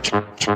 다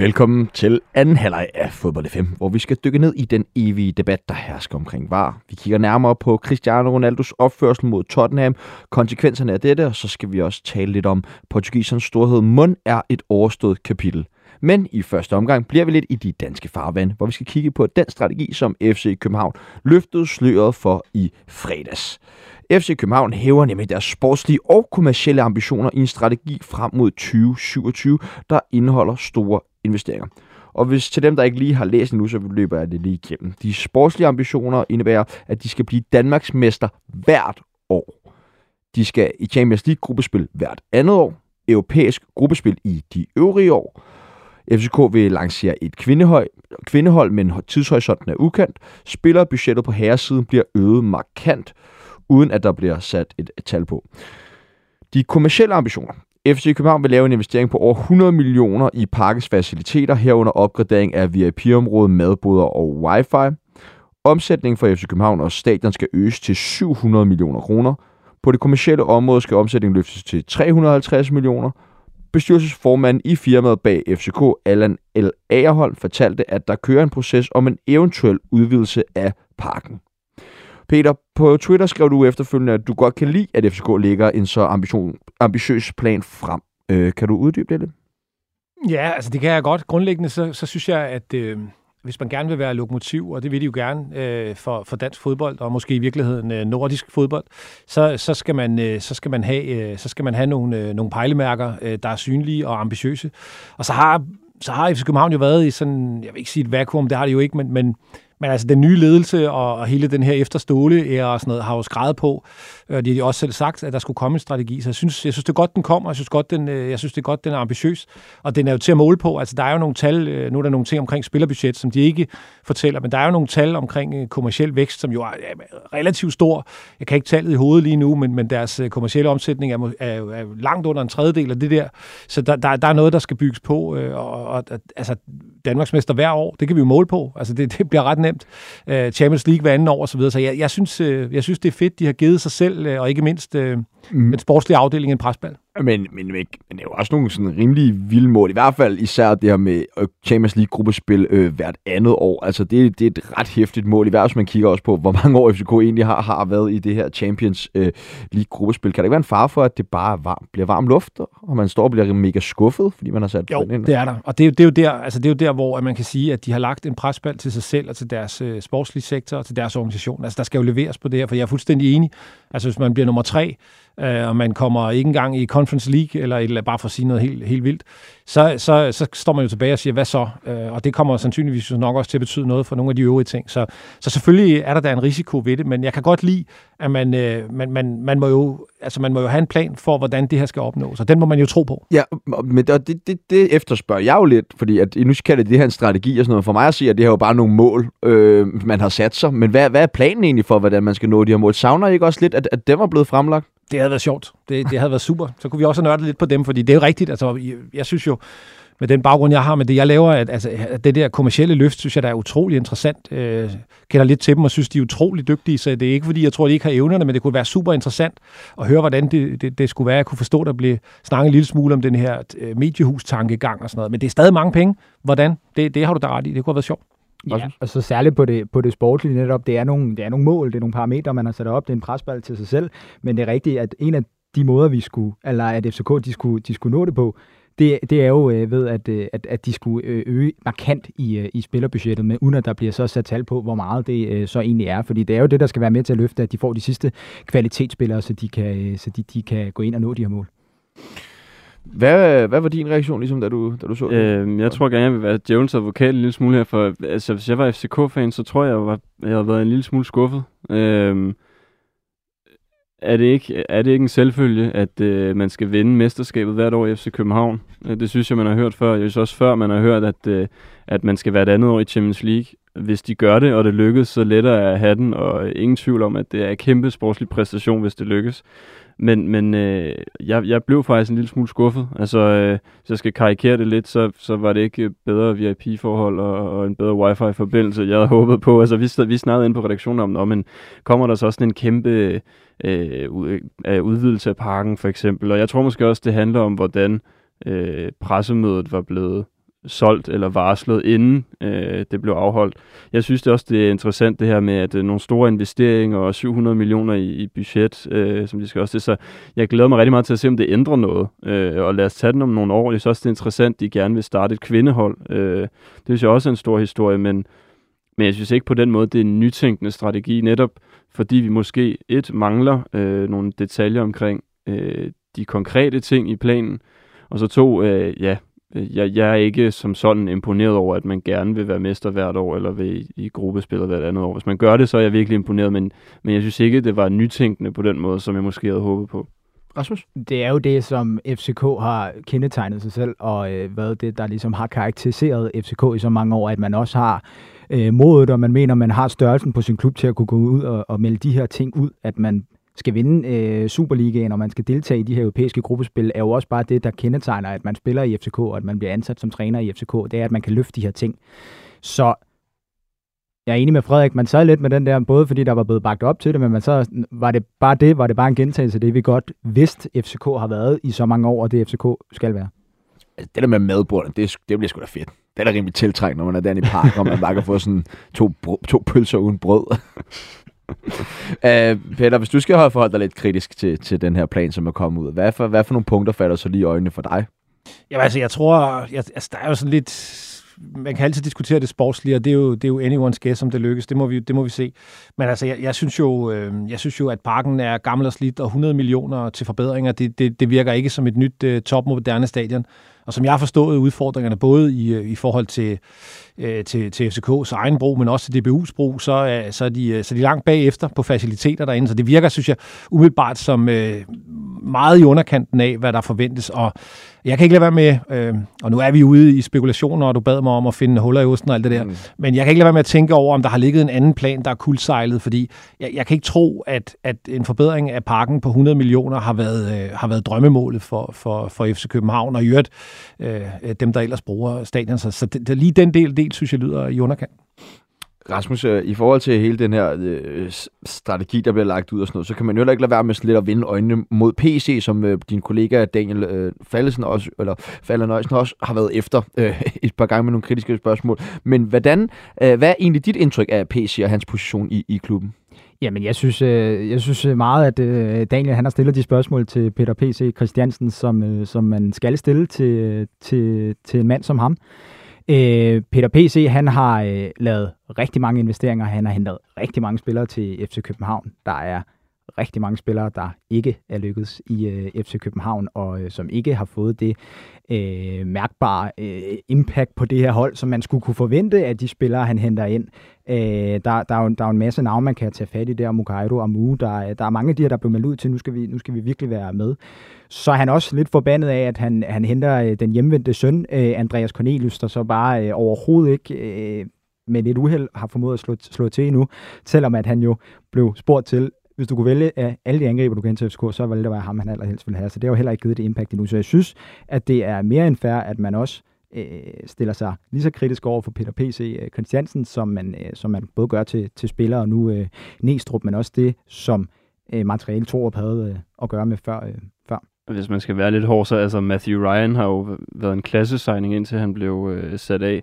Velkommen til anden halvleg af Fodbold FM, hvor vi skal dykke ned i den evige debat, der hersker omkring VAR. Vi kigger nærmere på Cristiano Ronaldos opførsel mod Tottenham, konsekvenserne af dette, og så skal vi også tale lidt om portugisernes storhed. Mund er et overstået kapitel. Men i første omgang bliver vi lidt i de danske farvand, hvor vi skal kigge på den strategi, som FC København løftede sløret for i fredags. FC København hæver nemlig deres sportslige og kommercielle ambitioner i en strategi frem mod 2027, der indeholder store investeringer. Og hvis til dem, der ikke lige har læst nu, så løber jeg det lige igennem. De sportslige ambitioner indebærer, at de skal blive Danmarks mester hvert år. De skal i Champions League gruppespil hvert andet år, europæisk gruppespil i de øvrige år. FCK vil lancere et kvindehold, kvindehold men tidshorisonten er ukendt. Spillerbudgettet på herresiden bliver øget markant, uden at der bliver sat et, et tal på. De kommercielle ambitioner. FC København vil lave en investering på over 100 millioner i parkets faciliteter, herunder opgradering af VIP-området, madboder og wifi. Omsætningen for FC København og stadion skal øges til 700 millioner kroner. På det kommercielle område skal omsætningen løftes til 350 millioner. Bestyrelsesformanden i firmaet bag FCK, Allan L. Agerholm, fortalte, at der kører en proces om en eventuel udvidelse af parken. Peter, på Twitter skrev du efterfølgende, at du godt kan lide, at FCK lægger en så ambition, ambitiøs plan frem. Øh, kan du uddybe det lidt? Ja, altså det kan jeg godt. Grundlæggende så, så synes jeg, at øh, hvis man gerne vil være lokomotiv, og det vil de jo gerne øh, for, for dansk fodbold, og måske i virkeligheden øh, nordisk fodbold, så, så, skal man, øh, så, skal man have, øh, så skal man have nogle, øh, nogle pejlemærker, øh, der er synlige og ambitiøse. Og så har, så har FC København jo været i sådan, jeg vil ikke sige et vakuum, det har det jo ikke, men, men men altså, den nye ledelse og, og hele den her efterståle og sådan noget, har jo skrevet på, Øh, og de har også selv sagt, at der skulle komme en strategi. Så jeg synes, jeg synes det er godt, den kommer. Jeg synes, godt, den, øh, jeg synes, det er godt, den er ambitiøs. Og den er jo til at måle på. Altså, der er jo nogle tal, øh, nu er der nogle ting omkring spillerbudget, som de ikke fortæller, men der er jo nogle tal omkring kommersiel vækst, som jo er relativt stor. Jeg kan ikke tallet i hovedet lige nu, men, men deres kommercielle omsætning er, er, er langt under en tredjedel af det der. Så der, der, der er noget, der skal bygges på. Og, og, altså, Danmarksmester hver år, det kan vi jo måle på. Altså, det, det bliver ret nemt. Champions League hver anden år osv. Så jeg, jeg, synes, jeg synes, det er fedt, de har givet sig selv og ikke mindst øh, mm. den sportslige afdeling en presbal. Men, men, men, men det er jo også nogle sådan rimelig vilde mål. I hvert fald især det her med øh, Champions League-gruppespil øh, hvert andet år. Altså det, det er et ret hæftigt mål. I hvert fald, man kigger også på, hvor mange år FCK egentlig har, har været i det her Champions øh, League-gruppespil. Kan det ikke være en far for, at det bare varm, bliver varm luft, og man står og bliver mega skuffet, fordi man har sat jo, ind? det er der. Og det er, det, er jo der, altså det er jo der, hvor at man kan sige, at de har lagt en presbal til sig selv og til deres øh, sportslige sektor og til deres organisation. Altså der skal jo leveres på det her, for jeg er fuldstændig enig. Altså hvis man bliver nummer tre, øh, og man kommer ikke engang i Conference League, eller, eller bare for at sige noget helt, helt vildt, så, så, så står man jo tilbage og siger, hvad så? Øh, og det kommer sandsynligvis nok også til at betyde noget for nogle af de øvrige ting. Så, så selvfølgelig er der da en risiko ved det, men jeg kan godt lide, at man, øh, man, man, man, må jo, altså man må jo have en plan for, hvordan det her skal opnås, og den må man jo tro på. Ja, men det, det, det efterspørger jeg jo lidt, fordi at, nu kalder det det her en strategi og sådan noget. For mig at sige, at det her er jo bare nogle mål, øh, man har sat sig. Men hvad, hvad er planen egentlig for, hvordan man skal nå de her mål? Savner I ikke også lidt, at, at det var blevet fremlagt? Det havde været sjovt. Det, det havde været super. Så kunne vi også nørde lidt på dem, fordi det er jo rigtigt. Altså, jeg, jeg synes jo, med den baggrund, jeg har med det, jeg laver, at, altså, at det der kommercielle løft, synes jeg, der er utrolig interessant. Øh, kender lidt til dem og synes, de er utrolig dygtige, så det er ikke, fordi jeg tror, de ikke har evnerne, men det kunne være super interessant at høre, hvordan det, det, det skulle være. Jeg kunne forstå, der blev snakket en lille smule om den her øh, mediehus-tankegang og sådan noget, men det er stadig mange penge. Hvordan? Det, det har du da ret i. Det kunne have været sjovt. Ja, og så særligt på det, på det sportlige netop, det er, nogle, det er nogle mål, det er nogle parametre, man har sat op, det er en presbald til sig selv, men det er rigtigt, at en af de måder, vi skulle, eller at FCK, de skulle, de skulle nå det på, det, det er jo øh, ved, at, øh, at, at de skulle øh, øge markant i, øh, i spillerbudgettet, men uden at der bliver så sat tal på, hvor meget det øh, så egentlig er. Fordi det er jo det, der skal være med til at løfte, at de får de sidste kvalitetsspillere, så de kan, øh, så de, de kan gå ind og nå de her mål. Hvad, hvad var din reaktion, ligesom, da du, da du så det? Øhm, jeg tror gerne, jeg vil være djævelens advokat en lille smule her, for altså, hvis jeg var FCK-fan, så tror jeg, jeg, var, jeg havde været en lille smule skuffet. Øhm, er det ikke, er det ikke en selvfølge, at øh, man skal vinde mesterskabet hvert år i FC København? Øh, det synes jeg, man har hørt før. Jeg synes også før, man har hørt, at, øh, at man skal være et andet år i Champions League. Hvis de gør det, og det lykkes, så letter jeg hatten, og ingen tvivl om, at det er en kæmpe sportslig præstation, hvis det lykkes. Men, men øh, jeg, jeg blev faktisk en lille smule skuffet. Altså, øh, hvis jeg skal karikere det lidt, så, så var det ikke bedre VIP-forhold og, og en bedre wifi-forbindelse, jeg havde håbet på. Altså, vi, vi snakkede ind på redaktionen om, men kommer der så også en kæmpe øh, øh, udvidelse af parken, for eksempel? Og jeg tror måske også, det handler om, hvordan øh, pressemødet var blevet solgt eller varslet, inden øh, det blev afholdt. Jeg synes det også, det er interessant det her med, at øh, nogle store investeringer og 700 millioner i, i budget, øh, som de skal også det. Så jeg glæder mig rigtig meget til at se, om det ændrer noget. Øh, og lad os tage den om nogle år. Jeg synes også, det er interessant, at de gerne vil starte et kvindehold. Øh, det synes jeg også er en stor historie, men, men jeg synes ikke på den måde, det er en nytænkende strategi, netop fordi vi måske et mangler øh, nogle detaljer omkring øh, de konkrete ting i planen, og så to, øh, ja, jeg, jeg er ikke som sådan imponeret over, at man gerne vil være mester hvert år, eller vil i, i gruppespillet hvert andet år. Hvis man gør det, så er jeg virkelig imponeret, men, men jeg synes ikke, det var nytænkende på den måde, som jeg måske havde håbet på. Rasmus? Det er jo det, som FCK har kendetegnet sig selv, og øh, hvad det, der ligesom har karakteriseret FCK i så mange år, at man også har øh, modet, og man mener, man har størrelsen på sin klub til at kunne gå ud og, og melde de her ting ud, at man skal vinde øh, Superligaen, og man skal deltage i de her europæiske gruppespil, er jo også bare det, der kendetegner, at man spiller i FCK, og at man bliver ansat som træner i FCK. Det er, at man kan løfte de her ting. Så jeg er enig med Frederik, man sad lidt med den der, både fordi der var blevet bagt op til det, men man så, var det bare det, var det bare en gentagelse af det, vi godt vidste, FCK har været i så mange år, og det FCK skal være. Altså, det der med madbordene, det, det bliver sgu da fedt. Det er da rimelig tiltrængt, når man er der i park, og man bare kan få sådan to, to pølser uden brød uh, Peter, hvis du skal holde forhold dig lidt kritisk til, til den her plan, som er kommet ud, hvad for, hvad for nogle punkter falder så lige i øjnene for dig? Jamen altså, jeg tror, jeg, altså, der er jo sådan lidt man kan altid diskutere det sportslige, og det er jo, det er jo anyone's guess, om det lykkes. Det må vi, det må vi se. Men altså, jeg, jeg, synes jo, øh, jeg synes jo, at parken er gammel og slidt, og 100 millioner til forbedringer, det, det, det virker ikke som et nyt øh, topmoderne stadion. Og som jeg har forstået udfordringerne, både i, øh, i forhold til, øh, til, til FCK's egen brug, men også til DBU's brug, så, er, så, er de, øh, så er de langt bagefter på faciliteter derinde. Så det virker, synes jeg, umiddelbart som øh, meget i underkanten af, hvad der forventes. Og jeg kan ikke lade være med, øh, og nu er vi ude i spekulationer, og du bad mig om at finde huller i osten og alt det der, mm. men jeg kan ikke lade være med at tænke over, om der har ligget en anden plan, der er kuldsejlet, fordi jeg, jeg kan ikke tro, at, at en forbedring af parken på 100 millioner har været, øh, har været drømmemålet for, for, for FC København, og i øvrigt Øh, øh, dem, der ellers bruger stadion. Så, så det, det, lige den del, del, synes jeg, lyder i underkant. Rasmus, øh, i forhold til hele den her øh, strategi, der bliver lagt ud og sådan noget, så kan man jo ikke lade være med sådan lidt at vinde øjnene mod PC, som øh, din kollega Daniel øh, Fallesen også, eller Fallen Nøjsen også har været efter øh, et par gange med nogle kritiske spørgsmål. Men hvordan, øh, hvad er egentlig dit indtryk af PC og hans position i, i klubben? Jamen, jeg synes, øh, jeg synes øh, meget, at øh, Daniel han har stillet de spørgsmål til Peter P.C. Christiansen, som, øh, som man skal stille til, til, til en mand som ham. Øh, Peter P.C. han har øh, lavet rigtig mange investeringer. Han har hentet rigtig mange spillere til FC København. Der er rigtig mange spillere, der ikke er lykkedes i øh, FC København, og øh, som ikke har fået det øh, mærkbare øh, impact på det her hold, som man skulle kunne forvente af de spillere, han henter ind. Øh, der, der, er jo, der er jo en masse navne, man kan tage fat i der, Mukairo, og Mu, der, der er mange af de her, der blev meldt ud til, nu skal vi, nu skal vi virkelig være med. Så er han også lidt forbandet af, at han, han henter øh, den hjemvendte søn, øh, Andreas Cornelius, der så bare øh, overhovedet ikke... Øh, med lidt uheld har formået at slå, slå til endnu, selvom at han jo blev spurgt til, hvis du kunne vælge af alle de angriber, du kan til FCK, så ville det være ham, han allerhelst ville have. Så det har jo heller ikke givet det impact endnu. Så jeg synes, at det er mere end fair, at man også øh, stiller sig lige så kritisk over for Peter P.C. Øh, Christiansen, som man, øh, som man både gør til, til spillere og nu øh, Næstrup, men også det, som øh, materiale Torup havde øh, at gøre med før, øh, før. Hvis man skal være lidt hård, så altså Matthew Ryan har jo været en klassesigning, indtil han blev øh, sat af.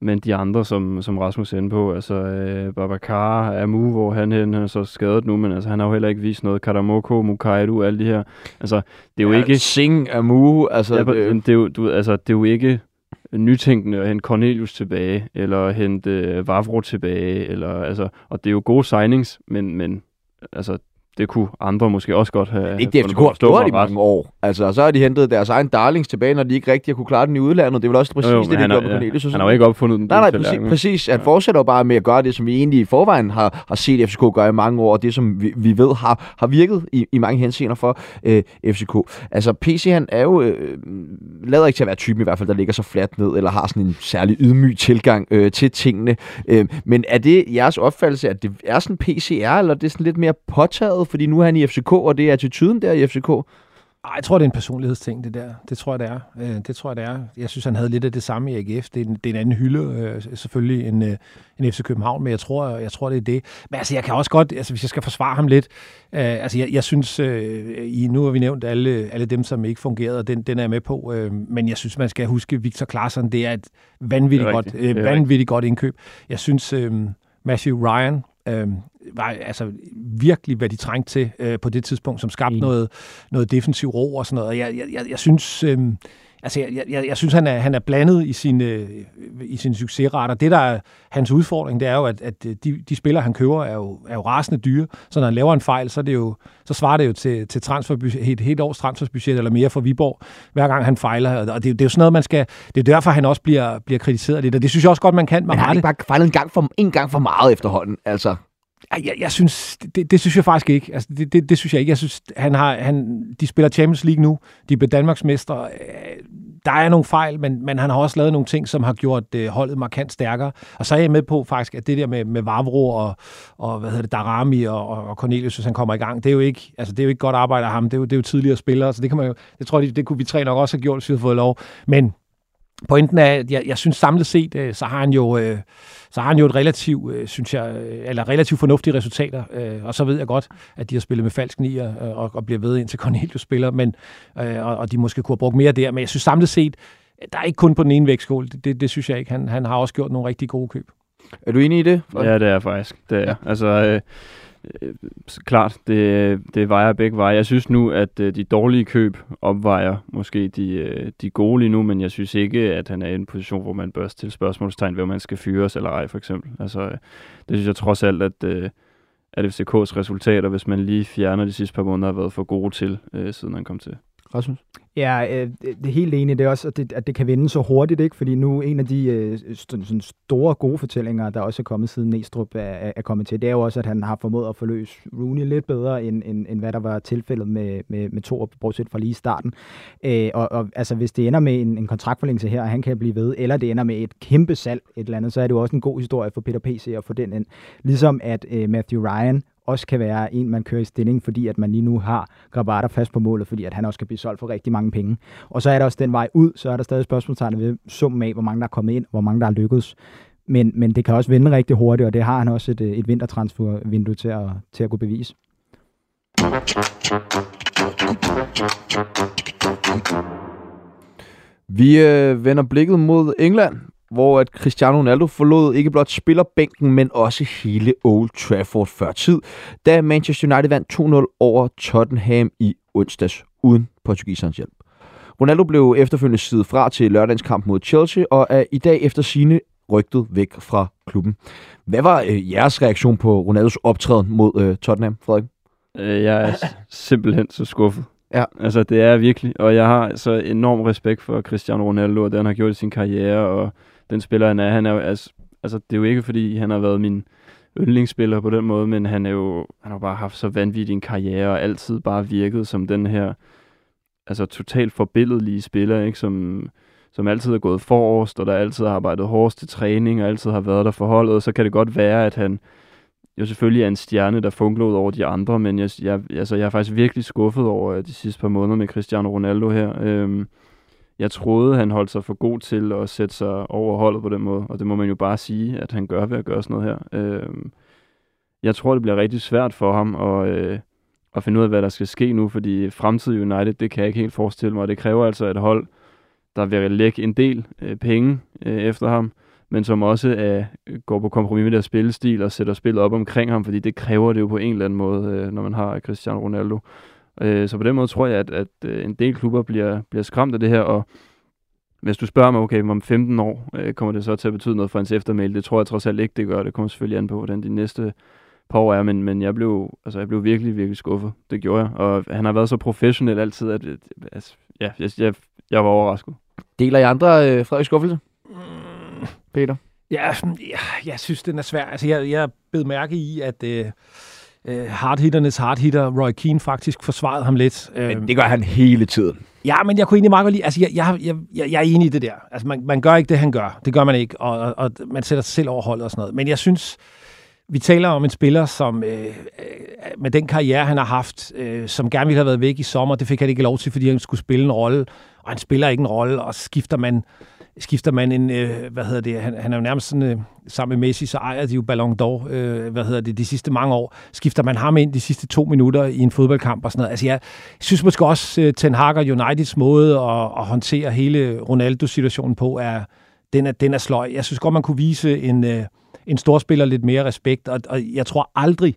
Men de andre, som, som Rasmus er inde på, altså øh, Babacar, Amu, hvor han, han er så skadet nu, men altså, han har jo heller ikke vist noget. Karamoko, Mukaidu, alle de her. Altså, det er jo ja, ikke... Sing, Amu, altså... Ja, det... Det, er jo, du, altså, det er jo ikke nytænkende at hente Cornelius tilbage, eller hente øh, Vavro tilbage, eller, altså, og det er jo gode signings, men, men altså, det kunne andre måske også godt have Ikke det, FCK har gjort i mange år. Altså, så har de hentet deres egen darlings tilbage, når de ikke rigtig har kunne klare den i udlandet. Det er vel også præcis Jo, jo, det, de har, med ja, Cornelius. og han har jo ikke opfundet den. Nej, nej, præcis. tallerken. præcis. Han Ja. fortsætter jo bare med at gøre det, som vi egentlig i forvejen har, har set FCK gøre i mange år, og det, som vi, vi ved har, har virket i, i mange henseender for øh, FCK. Altså, PC, han er jo, øh, lader ikke til at være typen i hvert fald, der ligger så fladt ned, eller har sådan en særlig ydmyg tilgang øh, til tingene. Øh, men er det jeres opfattelse, at det er sådan PCR, eller er det sådan lidt mere påtaget, fordi nu er han i FCK, og det er attituden der i FCK? Ej, jeg tror, det er en personlighedsting, det der. Det tror jeg, det er. Øh, det tror jeg, det er. Jeg synes, han havde lidt af det samme i AGF. Det er en, det er en anden hylde, øh, selvfølgelig, end, øh, end FC København, men jeg tror, jeg tror, det er det. Men altså, jeg kan også godt, altså, hvis jeg skal forsvare ham lidt, øh, altså, jeg, jeg synes, øh, i, nu har vi nævnt alle, alle dem, som ikke fungerede, og den, den er jeg med på, øh, men jeg synes, man skal huske, Victor Klaassen, det er et vanvittigt, Det er godt, øh, Det vanvittigt godt indkøb. Jeg synes, øh, Matthew Ryan, øh, var altså virkelig, hvad de trængte til øh, på det tidspunkt, som skabte Enig. noget, noget defensiv ro og sådan noget. Og jeg, jeg, jeg, jeg synes, øh, altså jeg, jeg- jeg, synes han er, han er blandet i sine, øh, i sine succesrater. Det, der er hans udfordring, det er jo, at, at øh, de, de spillere, han køber, er jo, er jo rasende dyre. Så når han laver en fejl, så, er det jo, så svarer det jo til, til transferbudget, et helt års transferbudget eller mere for Viborg, hver gang han fejler. Og det, er det er jo sådan noget, man skal... Det er derfor, han også bliver, bliver kritiseret lidt, og det synes jeg også godt, man kan. Man Men har han ikke bare fejlet en gang for, en gang for meget efterhånden? Altså, jeg, jeg synes, det, det synes jeg faktisk ikke. Altså, det, det, det synes jeg ikke. Jeg synes, han har, han, de spiller Champions League nu. De bliver Danmarks mestre. Øh, der er nogle fejl, men, men han har også lavet nogle ting, som har gjort øh, holdet markant stærkere. Og så er jeg med på faktisk, at det der med, med Vavro og, og hvad hedder det, Darami og, og, Cornelius, hvis han kommer i gang, det er jo ikke, altså, det er jo ikke godt arbejde af ham. Det er jo, det er jo tidligere spillere, så det kan man jo, det tror jeg, det, det kunne vi tre nok også have gjort, hvis vi havde fået lov. Men pointen er, at jeg, jeg synes samlet set, øh, så har han jo, øh, så har han jo et relativt, øh, synes jeg, øh, eller relativt fornuftige resultater. Øh, og så ved jeg godt, at de har spillet med falsk nier øh, og, og bliver ved indtil Cornelius spiller, men, øh, og, og de måske kunne have brugt mere der. Men jeg synes samlet set, der er ikke kun på den ene vægtskål. Det, det, det synes jeg ikke. Han, han har også gjort nogle rigtig gode køb. er du enig i det? Ja, det er jeg faktisk. Det er ja. Altså, øh, øh, klart, det, det vejer begge veje. Jeg synes nu, at øh, de dårlige køb opvejer måske de, øh, de gode lige nu, men jeg synes ikke, at han er i en position, hvor man bør stille spørgsmålstegn ved, om man skal fyres eller ej, for eksempel. Altså, øh, det synes jeg trods alt, at, øh, at FCK's resultater, hvis man lige fjerner de sidste par måneder, har været for gode til, øh, siden han kom til. Rasmus? Ja, øh, det er helt enig. Det er også, at det, at det kan vende så hurtigt, ikke? Fordi nu en af de øh, sådan store gode fortællinger, der også er kommet siden Næstrup er, er, kommet til, det er jo også, at han har formået at forløse Rooney lidt bedre, end, end, end hvad der var tilfældet med, med, med Thor, bortset fra lige starten. Øh, og, og altså, hvis det ender med en, en kontraktforlængelse her, og han kan blive ved, eller det ender med et kæmpe salg et eller andet, så er det jo også en god historie for Peter P.C. at få den ind. Ligesom at øh, Matthew Ryan også kan være en, man kører i stilling, fordi at man lige nu har Grabata fast på målet, fordi at han også kan blive solgt for rigtig mange penge. Og så er der også den vej ud, så er der stadig spørgsmålstegn ved summen af, hvor mange der er kommet ind, hvor mange der er lykkedes. Men, men det kan også vende rigtig hurtigt, og det har han også et, et vintertransfervindue til at, til at kunne bevise. Vi øh, vender blikket mod England, hvor at Cristiano Ronaldo forlod ikke blot spillerbænken, men også hele Old Trafford før tid, da Manchester United vandt 2-0 over Tottenham i onsdags uden portugisernes hjælp. Ronaldo blev efterfølgende sidet fra til lørdagens kamp mod Chelsea, og er i dag efter sine rygtet væk fra klubben. Hvad var øh, jeres reaktion på Ronaldos optræden mod øh, Tottenham, Frederik? Øh, jeg er simpelthen så skuffet. Ja. Altså, det er jeg virkelig. Og jeg har så enorm respekt for Cristiano Ronaldo, og det han har gjort i sin karriere, og den spiller, han er. Han er jo, altså, altså, det er jo ikke, fordi han har været min yndlingsspiller på den måde, men han er jo, han har bare haft så vanvittig en karriere, og altid bare virket som den her, altså totalt forbilledelige spiller, ikke? Som, som altid er gået forrest, og der altid har arbejdet hårdest til træning, og altid har været der for holdet, og så kan det godt være, at han jo selvfølgelig er en stjerne, der funkler ud over de andre, men jeg, jeg, altså, jeg er faktisk virkelig skuffet over øh, de sidste par måneder med Cristiano Ronaldo her. Øhm, jeg troede, han holdt sig for god til at sætte sig over holdet på den måde, og det må man jo bare sige, at han gør ved at gøre sådan noget her. Øh, jeg tror, det bliver rigtig svært for ham at, øh, at finde ud af, hvad der skal ske nu, fordi fremtidig United, det kan jeg ikke helt forestille mig, og det kræver altså et hold, der vil lægge en del øh, penge øh, efter ham, men som også øh, går på kompromis med deres spillestil og sætter spillet op omkring ham, fordi det kræver det jo på en eller anden måde, øh, når man har Cristiano Ronaldo. Øh, så på den måde tror jeg, at, at øh, en del klubber bliver, bliver skræmt af det her, og hvis du spørger mig, okay, om 15 år øh, kommer det så til at betyde noget for hans eftermæl, det tror jeg trods alt ikke, det gør. Det kommer selvfølgelig an på, hvordan de næste par år er, men, men jeg, blev, altså, jeg blev virkelig, virkelig skuffet. Det gjorde jeg. Og han har været så professionel altid, at altså, ja, jeg, jeg, jeg var overrasket. Deler I andre øh, Frederik skuffelse? Mm. Peter? Ja, jeg, jeg synes, den er svær. Altså, jeg, jeg bed mærke i, at øh, øh, hardhitternes hardhitter, Roy Keane, faktisk forsvarede ham lidt. Men det gør han hele tiden. Ja, men jeg kunne egentlig meget godt lide, altså jeg, jeg, jeg, jeg, jeg er enig i det der. Altså man, man gør ikke det, han gør. Det gør man ikke, og, og, og man sætter sig selv over holdet og sådan noget. Men jeg synes, vi taler om en spiller, som øh, øh, med den karriere, han har haft, øh, som gerne ville have været væk i sommer, det fik han ikke lov til, fordi han skulle spille en rolle, og han spiller ikke en rolle, og skifter man skifter man en, øh, hvad hedder det, han, han er jo nærmest sådan, øh, sammen med Messi, så ejer de jo Ballon d'Or, øh, hvad hedder det, de sidste mange år. Skifter man ham ind de sidste to minutter i en fodboldkamp og sådan noget. Altså jeg synes måske også, øh, Ten Hag og Uniteds måde at, at håndtere hele Ronaldo-situationen på, er, den er, den er sløj. Jeg synes godt, man kunne vise en, øh, en storspiller lidt mere respekt, og, og jeg tror aldrig,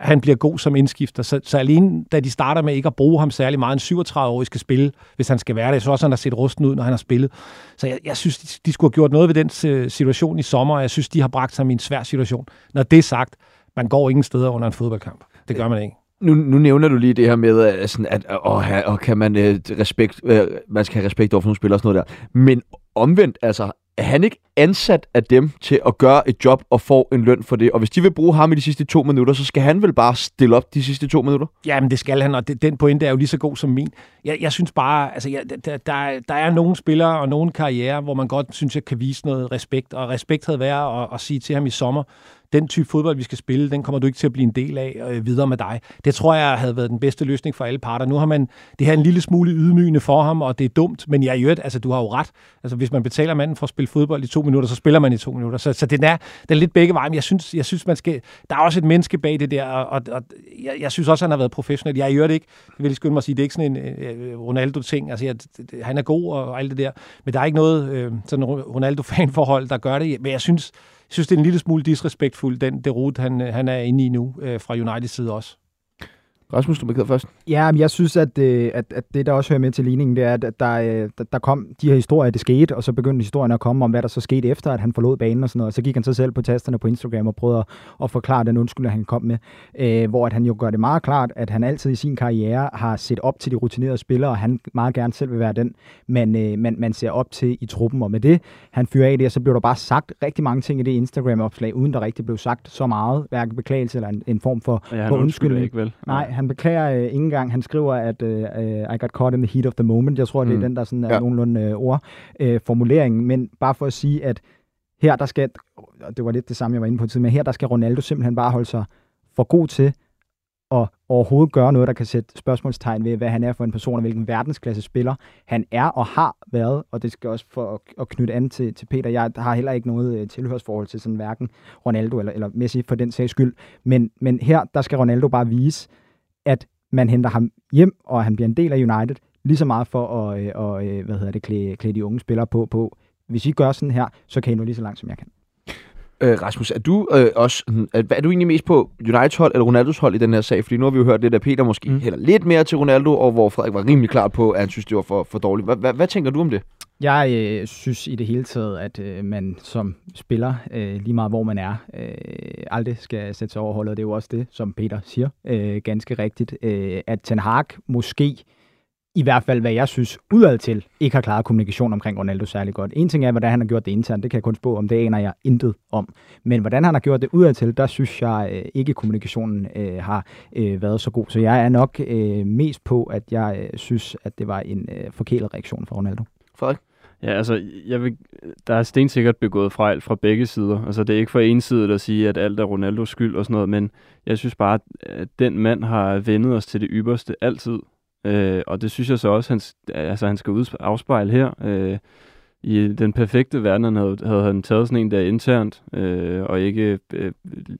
han bliver god som indskifter. Så, så alene da de starter med ikke at bruge ham særlig meget, en 37-årig skal spille, hvis han skal være det. så også, han har set rusten ud, når han har spillet. Så jeg, jeg synes, de, de skulle have gjort noget ved den øh, situation i sommer, og jeg synes, de har bragt ham i en svær situation. Når det er sagt, man går ingen steder under en fodboldkamp. Det gør man ikke. Nu, nu nævner du lige det her med, at, sådan, at og, og kan man, øh, respekt, øh, man skal have respekt over for nogle spillere og sådan noget der. Men omvendt, altså, er han ikke ansat af dem til at gøre et job og få en løn for det? Og hvis de vil bruge ham i de sidste to minutter, så skal han vel bare stille op de sidste to minutter? Jamen, det skal han, og det, den pointe er jo lige så god som min. Jeg, jeg synes bare, altså, jeg, der, der, der er nogle spillere og nogle karriere, hvor man godt synes, jeg kan vise noget respekt. Og respekt havde været at, at sige til ham i sommer, den type fodbold, vi skal spille, den kommer du ikke til at blive en del af øh, videre med dig. Det tror jeg havde været den bedste løsning for alle parter. Nu har man det her en lille smule ydmygende for ham, og det er dumt, men jeg ja, altså du har jo ret. Altså hvis man betaler manden for at spille fodbold i to minutter, så spiller man i to minutter. Så, så den, er, den er lidt begge veje, men jeg synes, jeg synes man skal, der er også et menneske bag det der, og, og, og jeg, jeg, synes også, han har været professionel. Jeg i øvrigt ikke, det vil jeg skynde mig at sige, det er ikke sådan en øh, øh Ronaldo-ting. Altså, jeg, han er god og, alt det der, men der er ikke noget øh, sådan Ronaldo-fanforhold, der gør det. Men jeg synes, synes, det er en lille smule disrespektfuld, den det rute, han, øh, han er inde i nu øh, fra Uniteds side også. Rasmus, du først. Ja, men jeg synes, at, øh, at, at det, der også hører med til ligningen, det er, at der, øh, der, der kom de her historier, det skete, og så begyndte historien at komme om, hvad der så skete efter, at han forlod banen og sådan noget. Og så gik han så selv på tasterne på Instagram og prøvede at, at forklare den undskyldning, han kom med. Øh, hvor at han jo gør det meget klart, at han altid i sin karriere har set op til de rutinerede spillere, og han meget gerne selv vil være den, man, øh, man, man ser op til i truppen. Og med det, han fyrer af det, og så blev der bare sagt rigtig mange ting i det Instagram-opslag, uden der rigtig blev sagt så meget, hverken beklagelse eller en, en form for, ja, for undskyldning. Ikke, vel? Nej, han beklager øh, ikke engang. Han skriver, at øh, øh, I got caught in the heat of the moment. Jeg tror, mm. det er mm. den, der sådan er ja. nogenlunde øh, ord, øh, formuleringen. Men bare for at sige, at her der skal, og det var lidt det samme, jeg var inde på tid, men her der skal Ronaldo simpelthen bare holde sig for god til at overhovedet gøre noget, der kan sætte spørgsmålstegn ved, hvad han er for en person, og hvilken verdensklasse spiller han er og har været, og det skal også for at, at knytte an til, til Peter. Jeg har heller ikke noget øh, tilhørsforhold til sådan hverken Ronaldo eller, eller Messi for den sags skyld, men, men her, der skal Ronaldo bare vise, at man henter ham hjem, og han bliver en del af United, lige så meget for at, øh, og, øh, hvad hedder det, klæde, klæde de unge spillere på, på. Hvis I gør sådan her, så kan I nå lige så langt, som jeg kan. Øh, Rasmus, er du øh, også, er, er du egentlig mest på Uniteds hold eller Ronaldos hold i den her sag? Fordi nu har vi jo hørt det, der Peter måske mm. hælder lidt mere til Ronaldo, og hvor Frederik var rimelig klar på, at han synes, det var for, for dårligt. Hvad tænker du om det? Jeg øh, synes i det hele taget, at øh, man som spiller, øh, lige meget hvor man er, øh, aldrig skal sætte sig over holdet. Det er jo også det, som Peter siger, øh, ganske rigtigt, øh, at Ten Hag måske i hvert fald, hvad jeg synes, udad til, ikke har klaret kommunikation omkring Ronaldo særlig godt. En ting er, hvordan han har gjort det internt, det kan jeg kun spå om, det aner jeg intet om. Men hvordan han har gjort det udad til, der synes jeg øh, ikke, kommunikationen øh, har øh, været så god. Så jeg er nok øh, mest på, at jeg øh, synes, at det var en øh, forkælet reaktion fra Ronaldo. Frederik? Ja, altså, jeg vil, der er stensikkert begået fejl fra begge sider. Altså, det er ikke for en side at sige, at alt er Ronaldos skyld og sådan noget, men jeg synes bare, at den mand har vendet os til det ypperste altid. Øh, og det synes jeg så også, han, altså, han skal afspejle her. Øh, I den perfekte verden havde, havde han taget sådan en der internt, øh, og ikke øh,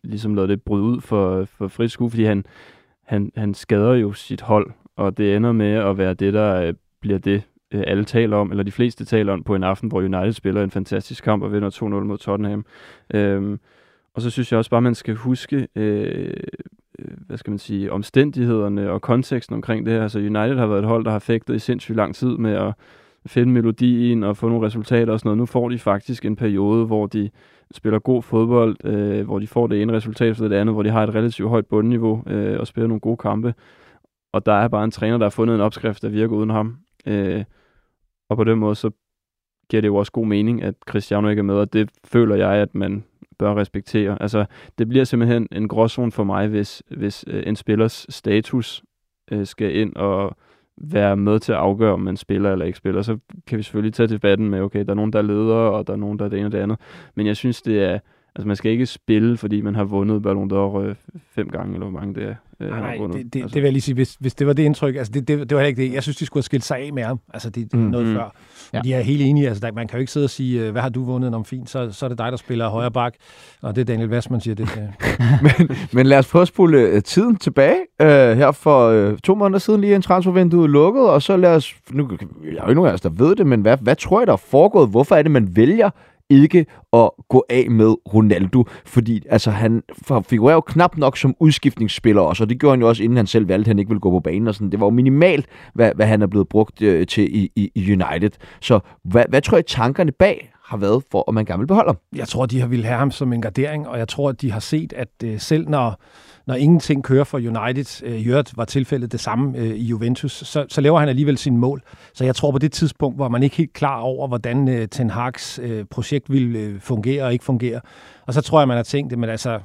ligesom lavet det bryde ud for, for frit skue, fordi han, han, han skader jo sit hold, og det ender med at være det, der øh, bliver det, Øh, alle taler om, eller de fleste taler om på en aften, hvor United spiller en fantastisk kamp og vinder 2-0 mod Tottenham. Øhm, og så synes jeg også bare, man skal huske, øh, øh, hvad skal man sige, omstændighederne og konteksten omkring det her. Altså United har været et hold, der har fægtet i sindssygt lang tid med at finde melodien og få nogle resultater og sådan noget. Nu får de faktisk en periode, hvor de spiller god fodbold, øh, hvor de får det ene resultat for det andet, hvor de har et relativt højt bundniveau øh, og spiller nogle gode kampe. Og der er bare en træner, der har fundet en opskrift, der virker uden ham. Øh, og på den måde, så giver det jo også god mening, at Cristiano ikke er med, og det føler jeg, at man bør respektere. Altså, det bliver simpelthen en gråzone for mig, hvis, hvis øh, en spillers status øh, skal ind og være med til at afgøre, om man spiller eller ikke spiller. Så kan vi selvfølgelig tage debatten med, okay, der er nogen, der er ledere, og der er nogen, der er det ene og det andet. Men jeg synes, det er, Altså, man skal ikke spille, fordi man har vundet Ballon d'Or øh, fem gange, eller hvor mange det er. Øh, nej, det, det, altså. det vil jeg lige sige, hvis, hvis det var det indtryk, altså det, det, det var heller ikke det. Jeg synes, de skulle have skilt sig af med ham, altså det, mm. noget mm. før. Ja. De er helt enige, altså der, man kan jo ikke sidde og sige, øh, hvad har du vundet om fint, så, så er det dig, der spiller højre bak, og det er Daniel Vassmann siger det. men, men lad os prøve at spole uh, tiden tilbage. Uh, her for uh, to måneder siden lige en transfervindue lukket, og så lad os, nu jeg er jo ikke nogen af os, der ved det, men hvad, hvad tror jeg, der er foregået? Hvorfor er det, man vælger ikke at gå af med Ronaldo, fordi altså, han figurerer jo knap nok som udskiftningsspiller også, og det gjorde han jo også, inden han selv valgte, at han ikke ville gå på banen. Og sådan. Det var jo minimalt, hvad, hvad han er blevet brugt øh, til i, i, i United. Så hvad, hvad tror jeg, tankerne bag har været for, at man gerne vil beholde ham? Jeg tror, de har ville have ham som en gardering, og jeg tror, at de har set, at øh, selv når når ingenting kører for United, øh, i øvrigt var tilfældet det samme øh, i Juventus, så, så laver han alligevel sin mål. Så jeg tror på det tidspunkt, hvor man ikke helt klar over, hvordan øh, Ten Hag's projekt ville fungere og ikke fungere. Og så tror jeg, man har tænkt det, men altså,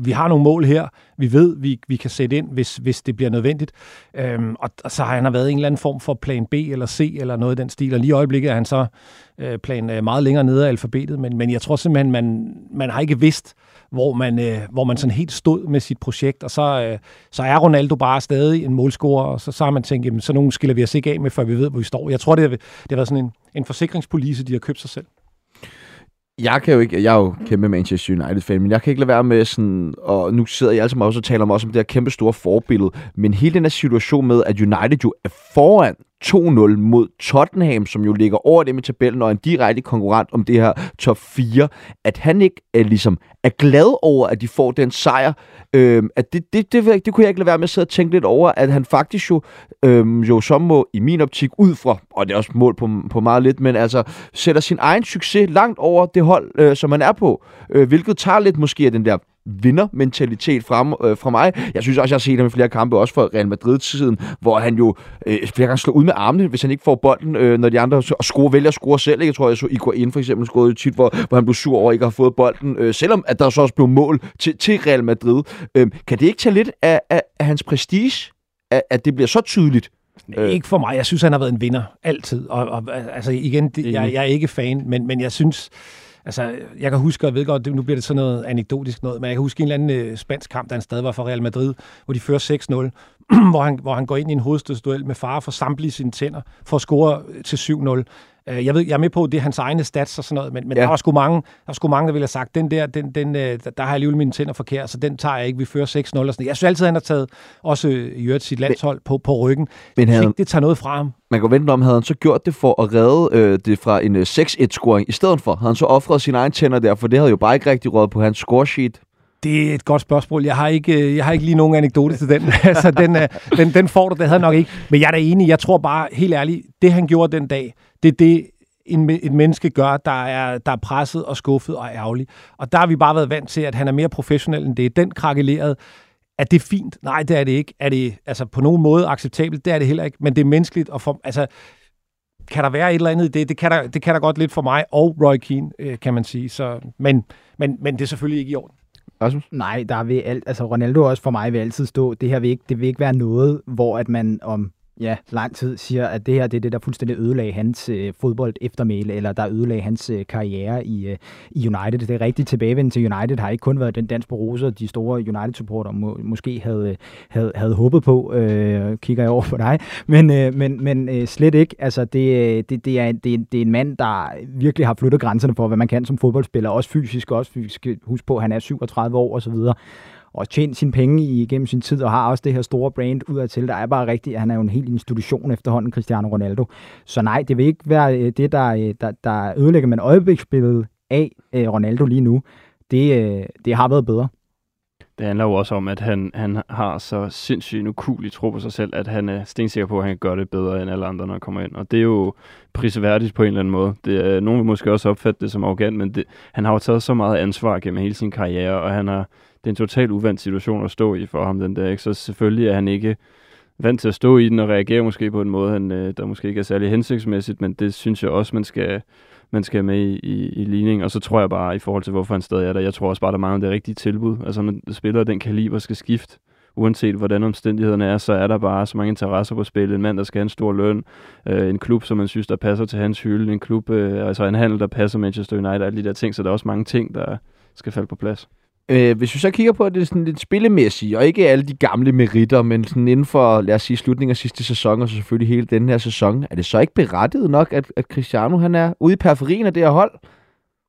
vi har nogle mål her, vi ved, vi, vi kan sætte ind, hvis, hvis det bliver nødvendigt. Øhm, og, og så har han været en eller anden form for plan B eller C eller noget i den stil, og lige i øjeblikket er han så øh, plan øh, meget længere nede af alfabetet, men, men jeg tror simpelthen, man, man har ikke vidst, hvor man, øh, hvor man sådan helt stod med sit projekt, og så, øh, så er Ronaldo bare stadig en målscorer, og så, så har man tænkt, jamen, så nogen skiller vi os ikke af med, før vi ved, hvor vi står. Jeg tror, det har, det har været sådan en, en forsikringspolice, de har købt sig selv jeg kan jo ikke, jeg er jo kæmpe Manchester United-fan, men jeg kan ikke lade være med sådan, og nu sidder jeg altså også og taler om, også om det her kæmpe store forbillede, men hele den her situation med, at United jo er foran 2-0 mod Tottenham, som jo ligger over dem i tabellen og er en direkte konkurrent om det her top 4, at han ikke er, ligesom, er glad over, at de får den sejr. Øhm, at det, det, det, det, det kunne jeg ikke lade være med at sidde og tænke lidt over, at han faktisk jo, øhm, jo så må i min optik ud fra, og det er også mål på, på meget lidt, men altså sætter sin egen succes langt over det hold, øh, som man er på, øh, hvilket tager lidt måske af den der vindermentalitet frem, øh, fra mig. Jeg synes også, jeg har set ham i flere kampe, også for Real Madrid-tiden, hvor han jo øh, flere gange slår ud med armene, hvis han ikke får bolden, øh, når de andre og score, vælger at score selv. Ikke? Jeg tror, jeg så Iguain for eksempel scorede tit, hvor, hvor han blev sur over ikke at have fået bolden, øh, selvom at der så også blev mål til, til Real Madrid. Øh, kan det ikke tage lidt af, af, af hans prestige, at, at det bliver så tydeligt? Øh. Ikke for mig. Jeg synes, han har været en vinder altid. Og, og altså igen, det, jeg, jeg er ikke fan, men, men jeg synes, Altså, jeg kan huske, og jeg ved godt, nu bliver det sådan noget anekdotisk noget, men jeg kan huske en eller anden øh, spansk kamp, der en stadig var for Real Madrid, hvor de fører 6-0, hvor han, hvor han går ind i en hovedstødsduel med fare for samtlige sine tænder, for at score øh, til 7-0. Øh, jeg ved, jeg er med på, det er hans egne stats og sådan noget, men, men ja. der var sgu mange, der var sgu mange, der ville have sagt, den der, den, den, øh, der har jeg alligevel mine tænder forkert, så den tager jeg ikke, vi fører 6-0 og sådan Jeg synes altid, han har taget også i øvrigt sit landshold på, på ryggen. Men havde, det tager noget fra ham. Man kan vente om, havde han så gjort det for at redde øh, det fra en 6-1-scoring i stedet for? Havde han så offret sine egne tænder der, for det havde jo bare ikke rigtig råd på hans scoresheet? Det er et godt spørgsmål. Jeg har ikke, øh, jeg har ikke lige nogen anekdote til den. altså, den, øh, den, den får du, det havde nok ikke. Men jeg er da enig. Jeg tror bare, helt ærligt, det han gjorde den dag, det er det, en, et menneske gør, der er, der er presset og skuffet og ærgerlig. Og der har vi bare været vant til, at han er mere professionel end det. Den krakelerede, Er det fint? Nej, det er det ikke. Er det altså, på nogen måde acceptabelt? Det er det heller ikke. Men det er menneskeligt. Og for, altså, kan der være et eller andet i det? Det kan der, det kan der godt lidt for mig og Roy Keane, øh, kan man sige. Så, men, men, men det er selvfølgelig ikke i orden. Rasmus? Nej, der vil alt, altså Ronaldo også for mig vil altid stå, det her vil ikke, det vil ikke være noget, hvor at man om ja, lang tid siger, at det her det er det, der fuldstændig ødelagde hans øh, fodbold eftermæle, eller der ødelagde hans øh, karriere i, øh, i United. Det er rigtigt tilbagevendt til United har ikke kun været den dans på roser, de store United-supporter må, måske havde, øh, havde, havde håbet på, øh, kigger jeg over på dig, men, øh, men, men øh, slet ikke. Altså, det, øh, det, det, er, det, det er en mand, der virkelig har flyttet grænserne for, hvad man kan som fodboldspiller, også fysisk, også fysisk. Husk på, at han er 37 år og så videre og tjent sine penge igennem sin tid, og har også det her store brand udadtil. Der er bare rigtigt, at han er jo en helt institution efterhånden, Cristiano Ronaldo. Så nej, det vil ikke være øh, det, der, øh, der, der ødelægger man øjebliksbilledet af øh, Ronaldo lige nu. Det, det har været bedre. det handler jo også om, at han, han har så sindssygt en ukulig tro på sig selv, at han er stensikker på, at han kan gøre det bedre end alle andre, når han kommer ind. Og det er jo prisværdigt på en eller anden måde. Det er, nogen vil måske også opfatte det som arrogant, men det, han har jo taget så meget ansvar gennem hele sin karriere, og han har, det er en total uvandt situation at stå i for ham, den der. Ikke? Så selvfølgelig er han ikke vant til at stå i den og reagere måske på en måde, han, øh, der måske ikke er særlig hensigtsmæssigt, men det synes jeg også, man skal, man skal med i, i, i ligningen. Og så tror jeg bare, i forhold til hvorfor han stadig er der, jeg tror også bare, der mangler det rigtige tilbud. Altså når spillere den kaliber skal skifte, uanset hvordan omstændighederne er, så er der bare så mange interesser på spil. En mand, der skal have en stor løn, øh, en klub, som man synes, der passer til hans hylde, en klub, øh, altså en handel, der passer Manchester United, alle de der ting, så der er også mange ting, der skal falde på plads. Øh, hvis vi så kigger på det sådan lidt spillemæssigt, og ikke alle de gamle meritter, men sådan inden for, lad os sige, slutningen af sidste sæson, og så selvfølgelig hele den her sæson, er det så ikke berettiget nok, at, at Cristiano han er ude i periferien af det her hold?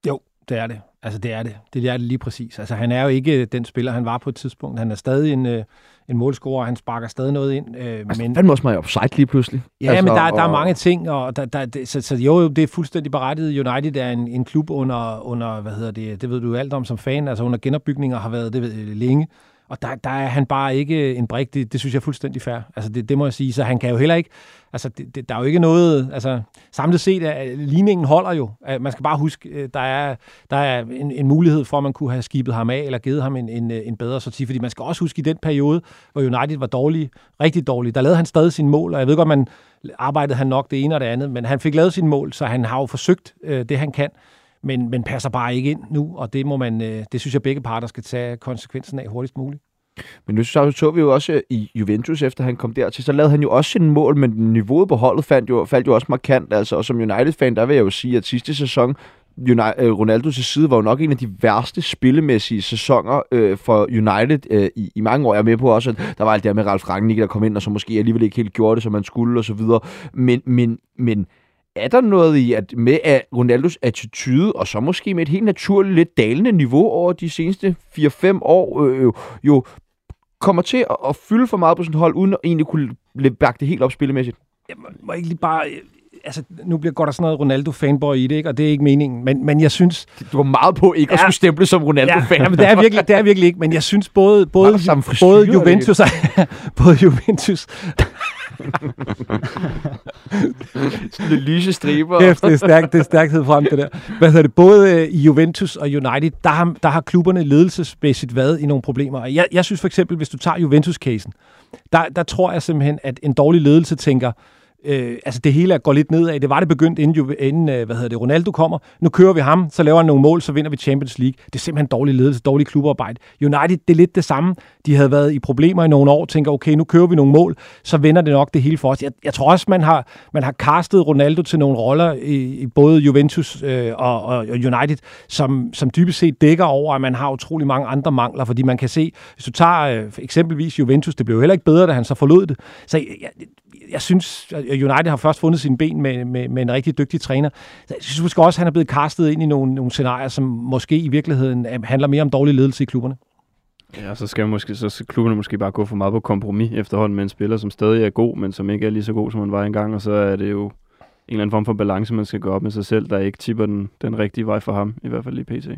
Jo, det er det. Altså, det er det. Det er det lige præcis. Altså, han er jo ikke den spiller, han var på et tidspunkt. Han er stadig en, øh, en målscorer, han sparker stadig noget ind. Øh, altså, men fandme også mig offside lige pludselig. Ja, altså, men der, og... der er mange ting, og der, der, det, så, så jo, det er fuldstændig berettiget. United er en, en klub under, under, hvad hedder det, det ved du alt om som fan, altså under genopbygninger har været det ved, længe. Og der, der er han bare ikke en brik, det, det synes jeg er fuldstændig fair. Altså det, det må jeg sige, så han kan jo heller ikke, altså det, det, der er jo ikke noget, altså samlet set, at ligningen holder jo. Man skal bare huske, øh, der er, der er en, en mulighed for, at man kunne have skibet ham af, eller givet ham en, en, en bedre sorti, fordi man skal også huske, i den periode, hvor United var dårlig, rigtig dårlig, der lavede han stadig sin mål, og jeg ved godt, man arbejdede han nok det ene og det andet, men han fik lavet sin mål, så han har jo forsøgt øh, det, han kan men, men passer bare ikke ind nu, og det må man, øh, det synes jeg begge parter skal tage konsekvensen af hurtigst muligt. Men nu så, så vi jo også øh, i Juventus, efter han kom dertil, så lavede han jo også sin mål, men niveauet på holdet fandt jo, faldt jo også markant. Altså, og som United-fan, der vil jeg jo sige, at sidste sæson, United, Ronaldo øh, Ronaldos side var jo nok en af de værste spillemæssige sæsoner øh, for United øh, i, i mange år. Jeg er med på også, at der var alt det med Ralf Rangnick, der kom ind, og så måske alligevel ikke helt gjorde det, som man skulle, og så videre. Men, men, men er der noget i, at med at Ronaldos attitude, og så måske med et helt naturligt lidt dalende niveau over de seneste 4-5 år, øh, jo kommer til at, at fylde for meget på sådan hold, uden at egentlig kunne bakke det helt op spillemæssigt? Jeg må, ikke lige bare altså, nu bliver godt der sådan noget Ronaldo-fanboy i det, ikke? og det er ikke meningen, men, men jeg synes... Du var meget på ikke ja, at skulle stemple som Ronaldo-fan. Ja, men det er, virkelig, det er virkelig ikke, men jeg synes både, både, både Juventus, både Juventus sådan lidt lyse striber. Kæft, det er, stærk, det er stærkhed frem, det der. Hvad hedder det? Både øh, i Juventus og United, der har, der har klubberne ledelsesmæssigt været i nogle problemer. Jeg, jeg synes for eksempel, hvis du tager Juventus-casen, der, der tror jeg simpelthen, at en dårlig ledelse tænker, øh, altså det hele går lidt nedad. Det var det begyndt, inden, inden øh, hvad hedder det, Ronaldo kommer. Nu kører vi ham, så laver han nogle mål, så vinder vi Champions League. Det er simpelthen dårlig ledelse, dårlig klubarbejde. United, det er lidt det samme. De havde været i problemer i nogle år, tænker, okay, nu kører vi nogle mål, så vinder det nok det hele for os. Jeg, jeg tror også, man har, man har castet Ronaldo til nogle roller i, i både Juventus øh, og, og United, som, som dybest set dækker over, at man har utrolig mange andre mangler, fordi man kan se, hvis du tager øh, eksempelvis Juventus, det blev heller ikke bedre, da han så forlod det. Så jeg, jeg synes, at United har først fundet sine ben med, med, med en rigtig dygtig træner. Jeg synes måske også, at han er blevet kastet ind i nogle, nogle scenarier, som måske i virkeligheden øh, handler mere om dårlig ledelse i klubberne. Ja, så skal, måske, så skal klubberne måske bare gå for meget på kompromis efterhånden med en spiller, som stadig er god, men som ikke er lige så god, som han var engang, og så er det jo en eller anden form for balance, man skal gå op med sig selv, der ikke tipper den, den rigtige vej for ham, i hvert fald i PT.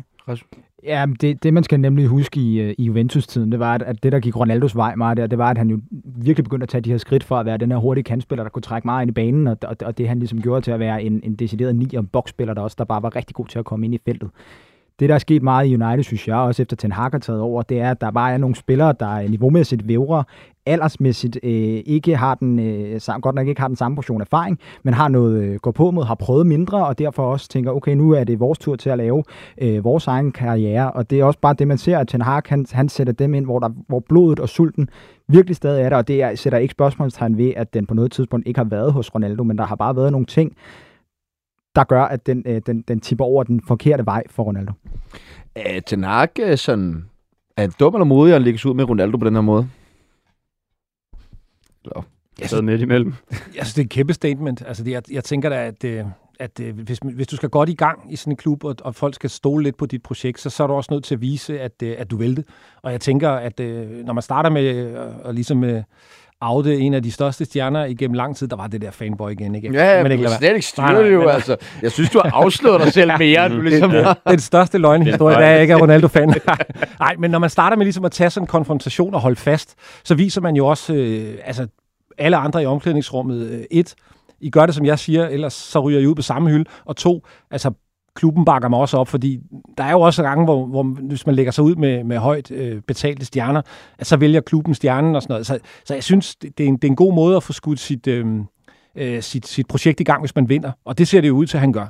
Ja, det, det man skal nemlig huske i, øh, i Juventus-tiden, det var, at, det, der gik Ronaldos vej meget der, det var, at han jo virkelig begyndte at tage de her skridt for at være den her hurtige kantspiller, der kunne trække meget ind i banen, og, og, og det han ligesom gjorde til at være en, en decideret nier boksspiller, der også der bare var rigtig god til at komme ind i feltet det, der er sket meget i United, synes jeg, også efter Ten Hag har taget over, det er, at der bare er nogle spillere, der niveaumæssigt vævrer, aldersmæssigt øh, ikke har den, øh, godt nok ikke har den samme portion erfaring, men har noget øh, gå på mod, har prøvet mindre, og derfor også tænker, okay, nu er det vores tur til at lave øh, vores egen karriere, og det er også bare det, man ser, at Ten Hag, han, han sætter dem ind, hvor, der, hvor blodet og sulten virkelig stadig er der, og det er, sætter ikke spørgsmålstegn ved, at den på noget tidspunkt ikke har været hos Ronaldo, men der har bare været nogle ting, der gør, at den, øh, den, den tipper over den forkerte vej for Ronaldo. Er Ten Hag øh, sådan, er dum eller modig at lægge ud med Ronaldo på den her måde? Eller? Jeg sad midt imellem. Jeg synes, det er et kæmpe statement. Altså, det, jeg, jeg tænker da, at, øh, at, at hvis, hvis du skal godt i gang i sådan en klub, og, og folk skal stole lidt på dit projekt, så, så er du også nødt til at vise, at, at du vil det. Og jeg tænker, at når man starter med at ligesom afde en af de største stjerner igennem lang tid. Der var det der fanboy igen, ikke? Ja, men ikke ikke lade slet ikke Nej, styre det jo, men- altså. Jeg synes, du har afsløret dig selv mere, end du ligesom har. Den største løgnhistorie, der er ikke er Ronaldo-fan. Nej, men når man starter med ligesom at tage sådan en konfrontation og holde fast, så viser man jo også, øh, altså alle andre i omklædningsrummet, øh, et, I gør det, som jeg siger, ellers så ryger I ud på samme hylde, og to, altså klubben bakker mig også op, fordi der er jo også gange, hvor, hvor hvis man lægger sig ud med, med højt øh, betalte stjerner, at så vælger klubben stjernen og sådan noget. Så, så jeg synes, det, det, er en, det er en god måde at få skudt sit, øh, øh, sit, sit projekt i gang, hvis man vinder. Og det ser det jo ud til, at han gør.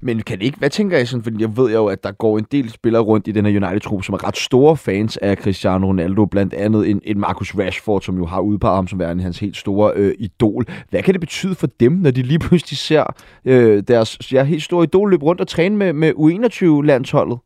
Men kan det ikke, hvad tænker I sådan, fordi jeg ved jo, at der går en del spillere rundt i den her United-trup, som er ret store fans af Cristiano Ronaldo, blandt andet en, en Marcus Rashford, som jo har udpeget ham som værende hans helt store øh, idol. Hvad kan det betyde for dem, når de lige pludselig ser øh, deres ja, helt store idol løbe rundt og træne med, med U21-landsholdet?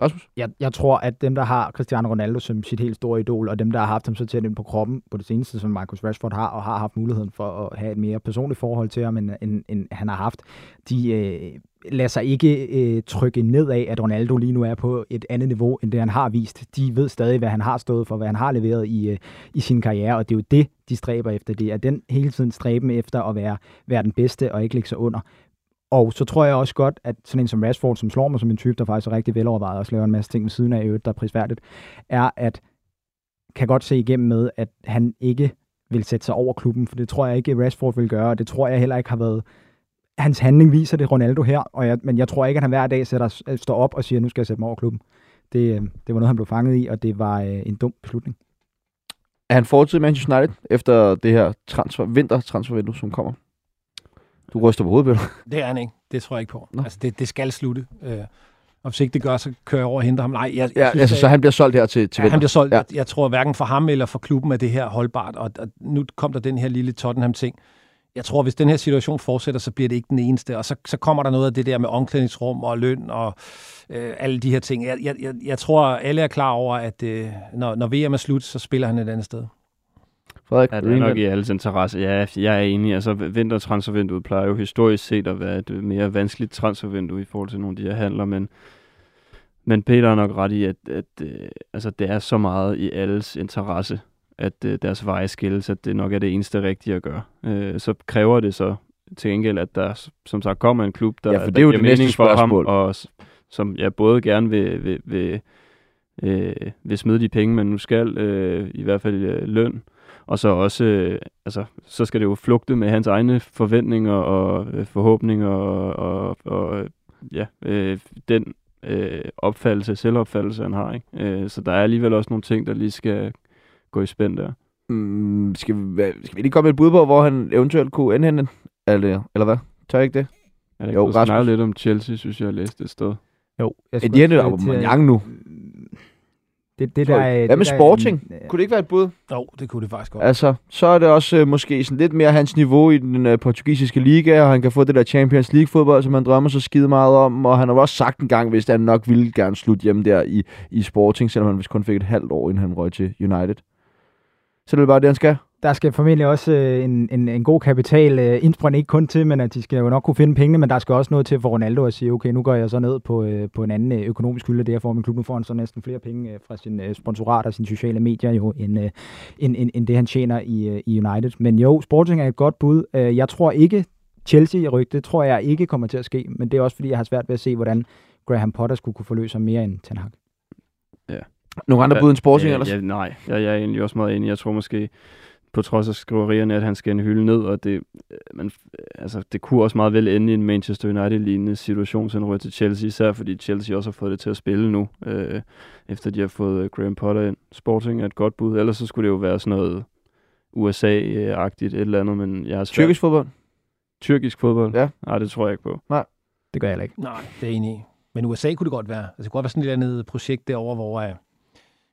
Rasmus? Jeg, jeg tror, at dem, der har Cristiano Ronaldo som sit helt store idol, og dem, der har haft ham så tæt ind på kroppen på det seneste, som Marcus Rashford har, og har haft muligheden for at have et mere personligt forhold til ham, end, end, end han har haft, de øh, lader sig ikke øh, trykke ned af, at Ronaldo lige nu er på et andet niveau, end det han har vist. De ved stadig, hvad han har stået for, hvad han har leveret i, øh, i sin karriere, og det er jo det, de stræber efter. Det er den hele tiden stræben efter at være, være den bedste og ikke ligge sig under. Og så tror jeg også godt, at sådan en som Rashford, som slår mig som en type, der faktisk er rigtig velovervejet og også laver en masse ting ved siden af, i der er prisværdigt, er at kan godt se igennem med, at han ikke vil sætte sig over klubben, for det tror jeg ikke, Rashford vil gøre, og det tror jeg heller ikke har været hans handling viser det Ronaldo her, og jeg, men jeg tror ikke, at han hver dag sætter, øh, står op og siger, nu skal jeg sætte mig over klubben. Det, øh, det var noget, han blev fanget i, og det var øh, en dum beslutning. Er han fortid i Manchester United efter det her transfer, vintertransfervindue, som kommer? Du ryster på hovedet, Peter. Det er han ikke. Det tror jeg ikke på. Nå. Altså, det, det skal slutte. Øh, og hvis ikke det gør, så kører jeg over og henter ham. Nej, jeg, Ja, jeg synes, altså, at- så han bliver solgt her til, til Ja, han bliver solgt. Ja. Ja. Jeg, jeg tror hverken for ham eller for klubben er det her holdbart. Og, og nu kom der den her lille Tottenham-ting. Jeg tror, hvis den her situation fortsætter, så bliver det ikke den eneste. Og så, så kommer der noget af det der med omklædningsrum og løn og øh, alle de her ting. Jeg, jeg, jeg, jeg tror, alle er klar over, at øh, når, når VM er slut, så spiller han et andet sted. Frederik, Ja, det er nok i alles interesse. Ja, jeg er enig. Altså, vintertransfervinduet plejer jo historisk set at være et øh, mere vanskeligt transfervindue i forhold til nogle af de her handler, men, men Peter er nok ret i, at, at øh, altså, det er så meget i alles interesse, at øh, deres veje skilles, at det nok er det eneste rigtige at gøre. Øh, så kræver det så til gengæld, at der som sagt kommer en klub, der, Ja, for det der er jo giver det næste mening for ham, og som jeg både gerne vil, vil, vil, øh, vil smide de penge, man nu skal, øh, i hvert fald øh, løn, og så også, øh, altså, så skal det jo flugte med hans egne forventninger og øh, forhåbninger og, og, og ja, øh, den øh, opfattelse, selvopfattelse, han har. Ikke? Øh, så der er alligevel også nogle ting, der lige skal gå i spænd der. Mm, skal, vi, skal vi lige komme med et bud på, hvor han eventuelt kunne ende henne? Eller, eller hvad? Tør jeg ikke det? Jeg har Jo, jo, Rasmus. lidt om Chelsea, synes jeg, jeg læste et sted. Jo, jeg Et hjerte Aubameyang nu. Det, det der, er- Hvad med det der er Sporting? en- Kunne det ikke være et bud? Jo, det kunne det faktisk godt. Altså, så er det også øh, måske sådan lidt mere hans niveau i den øh, portugisiske liga, og han kan få det der Champions League-fodbold, som han drømmer så skide meget om, og han har også sagt en gang, hvis han nok ville gerne slutte hjemme der i, i Sporting, selvom han vist kun fik et halvt år, inden han røg til United. Så det er bare det, han skal. Der skal formentlig også øh, en, en, en god kapital øh, indsprøjt ikke kun til, men at de skal jo nok kunne finde pengene, men der skal også noget til for Ronaldo at sige, okay, nu går jeg så ned på, øh, på en anden øh, økonomisk hylde, det får min klub. Nu får han så næsten flere penge øh, fra sin øh, sponsorat og sine sociale medier jo, end, øh, end, end, end det han tjener i, øh, i United. Men jo, Sporting er et godt bud. Øh, jeg tror ikke, Chelsea i ryg, det tror jeg ikke kommer til at ske, men det er også fordi, jeg har svært ved at se, hvordan Graham Potter skulle kunne forløse mere end Ten Hag. Nogle andre Ja, bud end Sporting ja, ellers? Ja, nej, jeg, jeg er egentlig også meget enig. Jeg tror måske, på trods af skriverierne, at han skal en hylde ned, og det, øh, man, altså, det kunne også meget vel ende i en Manchester United-lignende situation, så han ryger til Chelsea, især fordi Chelsea også har fået det til at spille nu, øh, efter de har fået øh, Graham Potter ind. Sporting er et godt bud, ellers så skulle det jo være sådan noget USA-agtigt et eller andet, men jeg har svært. Tyrkisk fodbold? Tyrkisk fodbold? Ja. Nej, det tror jeg ikke på. Det gør jeg heller ikke. Nej, det er enig. Men USA kunne det godt være. Altså, det kunne godt være sådan et eller andet projekt derovre, hvor øh,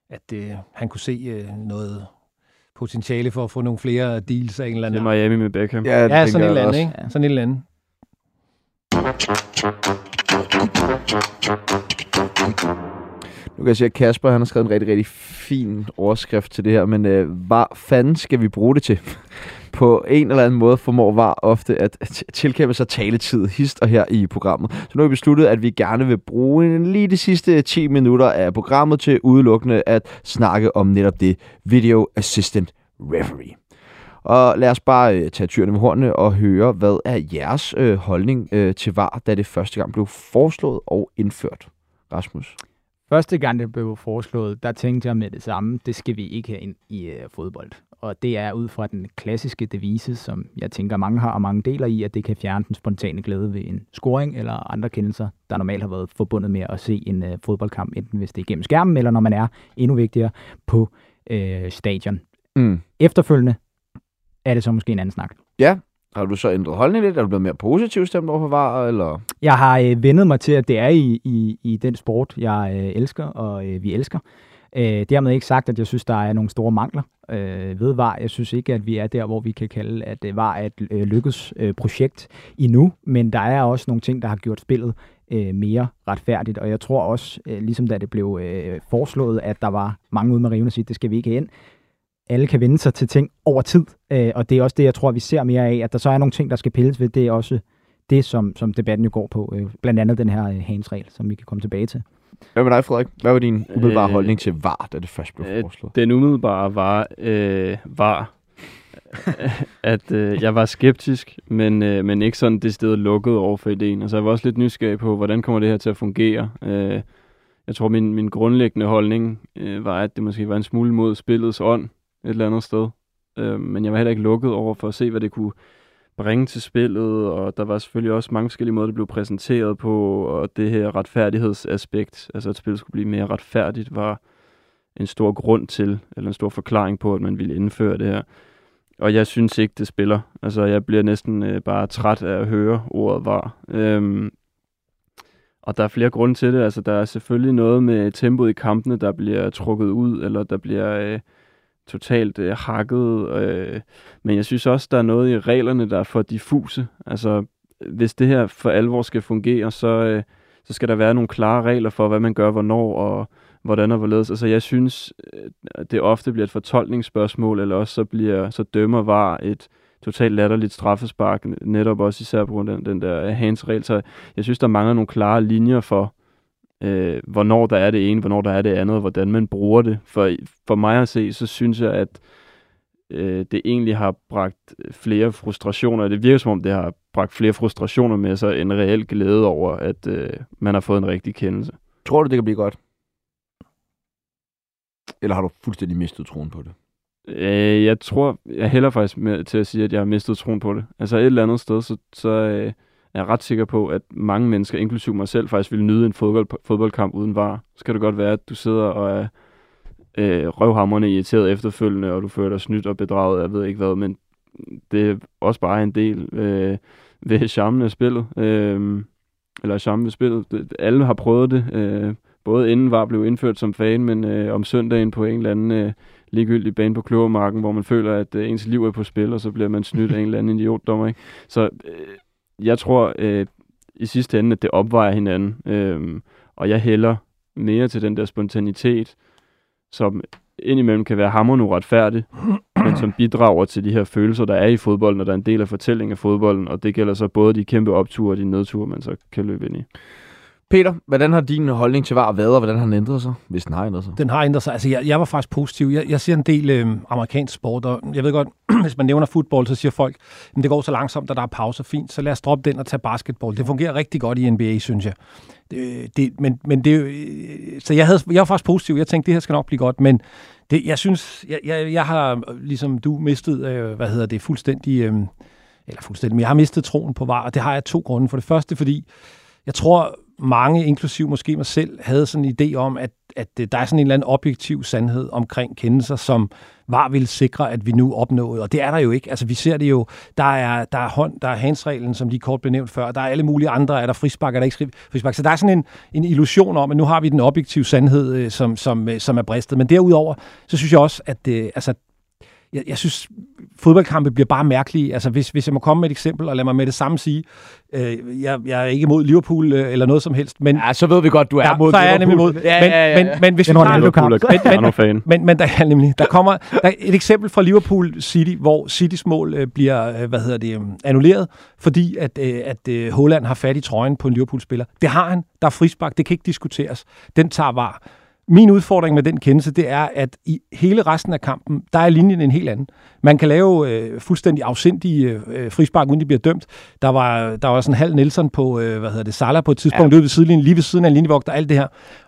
at, øh, han kunne se øh, noget potentiale for at få nogle flere deals af en eller Det anden. er Miami med Beckham. Ja, det Ja, sådan et jeg eller andet, også. ikke? Ja. Sådan et eller andet. Nu kan jeg se, at Kasper han har skrevet en rigtig, rigtig fin overskrift til det her, men øh, hvad fanden skal vi bruge det til? På en eller anden måde formår var ofte at tilkæmpe sig taletid hist og her i programmet. Så nu har vi besluttet, at vi gerne vil bruge en, lige de sidste 10 minutter af programmet til udelukkende at snakke om netop det Video Assistant referee. Og lad os bare øh, tage tyrene med hornene og høre, hvad er jeres øh, holdning øh, til VAR, da det første gang blev foreslået og indført? Rasmus? Første gang det blev foreslået, der tænkte jeg med det samme, det skal vi ikke have ind i øh, fodbold. Og det er ud fra den klassiske devise, som jeg tænker mange har og mange deler i, at det kan fjerne den spontane glæde ved en scoring eller andre kendelser, der normalt har været forbundet med at se en øh, fodboldkamp, enten hvis det er gennem skærmen, eller når man er endnu vigtigere på øh, stadion. Mm. Efterfølgende er det så måske en anden snak. Ja, har du så ændret holdning lidt? Er du blevet mere positiv stemt over for VAR, eller? Jeg har øh, vendet mig til, at det er i, i, i den sport, jeg øh, elsker, og øh, vi elsker. Øh, dermed ikke sagt, at jeg synes, der er nogle store mangler øh, ved VAR. Jeg synes ikke, at vi er der, hvor vi kan kalde, at øh, VAR er et øh, lykkes øh, projekt endnu, men der er også nogle ting, der har gjort spillet øh, mere retfærdigt, og jeg tror også, øh, ligesom da det blev øh, foreslået, at der var mange ude med riven og sige, at det skal vi ikke ind. Alle kan vende sig til ting over tid, øh, og det er også det, jeg tror, vi ser mere af, at der så er nogle ting, der skal pilles ved. Det er også det, som, som debatten jo går på. Øh, blandt andet den her øh, hansregel, som vi kan komme tilbage til. Hvad med dig, Frederik? Hvad var din umiddelbare Øh, holdning til VAR, da det først blev øh, foreslået? Den umiddelbare var, øh, var at øh, jeg var skeptisk, men, øh, men ikke sådan det sted lukket over for ideen. Altså jeg var også lidt nysgerrig på, hvordan kommer det her til at fungere. Øh, jeg tror, min, min grundlæggende holdning øh, var, at det måske var en smule mod spillets ånd et eller andet sted. Øh, men jeg var heller ikke lukket over for at se, hvad det kunne bringe til spillet, og der var selvfølgelig også mange forskellige måder, det blev præsenteret på, og det her retfærdighedsaspekt, altså at spillet skulle blive mere retfærdigt, var en stor grund til, eller en stor forklaring på, at man ville indføre det her. Og jeg synes ikke, det spiller. Altså, jeg bliver næsten øh, bare træt af at høre ordet var. Øhm, og der er flere grunde til det. Altså, der er selvfølgelig noget med tempoet i kampene, der bliver trukket ud, eller der bliver øh, totalt øh, hakket. Øh. Men jeg synes også, der er noget i reglerne, der er for diffuse. Altså, hvis det her for alvor skal fungere, så, øh, så skal der være nogle klare regler for, hvad man gør, hvornår og hvordan og hvorledes. Altså, jeg synes, øh, det ofte bliver et fortolkningsspørgsmål, eller også så, bliver, så dømmer var et totalt latterligt straffespark, netop også især på grund af den, den der hands-regel. Så jeg synes, der mangler nogle klare linjer for, øh, hvornår der er det ene, hvornår der er det andet, og hvordan man bruger det. For, for mig at se, så synes jeg, at øh, det egentlig har bragt flere frustrationer. Det virker som om, det har bragt flere frustrationer med sig, end reel glæde over, at øh, man har fået en rigtig kendelse. Tror du, det kan blive godt? Eller har du fuldstændig mistet troen på det? Øh, jeg tror, jeg hælder faktisk med til at sige, at jeg har mistet troen på det. Altså et eller andet sted, så, så øh, er ret sikker på, at mange mennesker, inklusive mig selv, faktisk ville nyde en fodbold, fodboldkamp uden var. Så kan det godt være, at du sidder og er øh, røvhammerne irriteret efterfølgende, og du føler dig snydt og bedraget, jeg ved ikke hvad, men det er også bare en del øh, ved charmen af spillet. Øh, eller charmen ved spillet. Det, alle har prøvet det, øh, både inden var blev indført som fan, men øh, om søndagen på en eller anden øh, ligegyldig bane på Kløvermarken, hvor man føler, at øh, ens liv er på spil, og så bliver man snydt af en eller anden idiotdommer. Ikke? Så øh, jeg tror øh, i sidste ende, at det opvejer hinanden, øh, og jeg hælder mere til den der spontanitet, som indimellem kan være hammerende uretfærdig, men som bidrager til de her følelser, der er i fodbolden, og der er en del af fortællingen af fodbolden, og det gælder så både de kæmpe opture og de nedture, man så kan løbe ind i. Peter, hvordan har din holdning til VAR været, og hvordan har den ændret sig, hvis den har ændret sig? Den har ændret sig. Altså, jeg, jeg var faktisk positiv. Jeg, jeg ser en del øh, amerikansk sport, og jeg ved godt, hvis man nævner fodbold, så siger folk, at det går så langsomt, at der er pauser. Fint, så lad os droppe den og tage basketball. Det fungerer rigtig godt i NBA, synes jeg. Det, det, men, men det, øh, så jeg, havde, jeg var faktisk positiv. Jeg tænkte, det her skal nok blive godt, men det, jeg synes, jeg, jeg, jeg har, ligesom du, mistet, øh, hvad hedder det, fuldstændig, øh, eller fuldstændig, men jeg har mistet troen på VAR, og det har jeg to grunde. For det første, fordi jeg tror, mange, inklusiv måske mig selv, havde sådan en idé om, at, at øh, der er sådan en eller anden objektiv sandhed omkring kendelser, som var vil sikre, at vi nu opnåede. Og det er der jo ikke. Altså, vi ser det jo. Der er, der er hånd, der er handsreglen, som lige kort blev nævnt før. Der er alle mulige andre. Er der frispark, er der ikke frispark. Så der er sådan en, en illusion om, at nu har vi den objektive sandhed, øh, som, som, øh, som er bristet. Men derudover, så synes jeg også, at det, altså, jeg, jeg synes, fodboldkampe bliver bare mærkelige. Altså, hvis, hvis jeg må komme med et eksempel, og lad mig med det samme sige, øh, jeg, jeg er ikke imod Liverpool øh, eller noget som helst, men... Ja, så ved vi godt, du er ja, mod så er jeg nemlig Liverpool. imod. Ja, men, ja, ja, ja. Men, men hvis vi er en tager. Liverpool er fan. men, men der er nemlig, der kommer der er et eksempel fra Liverpool City, hvor Citys mål øh, bliver, øh, hvad hedder det, øh, annulleret, fordi at, øh, at øh, Holland har fat i trøjen på en Liverpool-spiller. Det har han. Der er frispark. Det kan ikke diskuteres. Den tager var. Min udfordring med den kendelse, det er, at i hele resten af kampen, der er linjen en helt anden. Man kan lave øh, fuldstændig afsindige øh, frispark, uden de bliver dømt. Der var, der var sådan en halv Nelson på, øh, hvad hedder det, Salah på et tidspunkt, ja. ude ved sidelinjen, lige ved siden af en linjevogter, alt det her.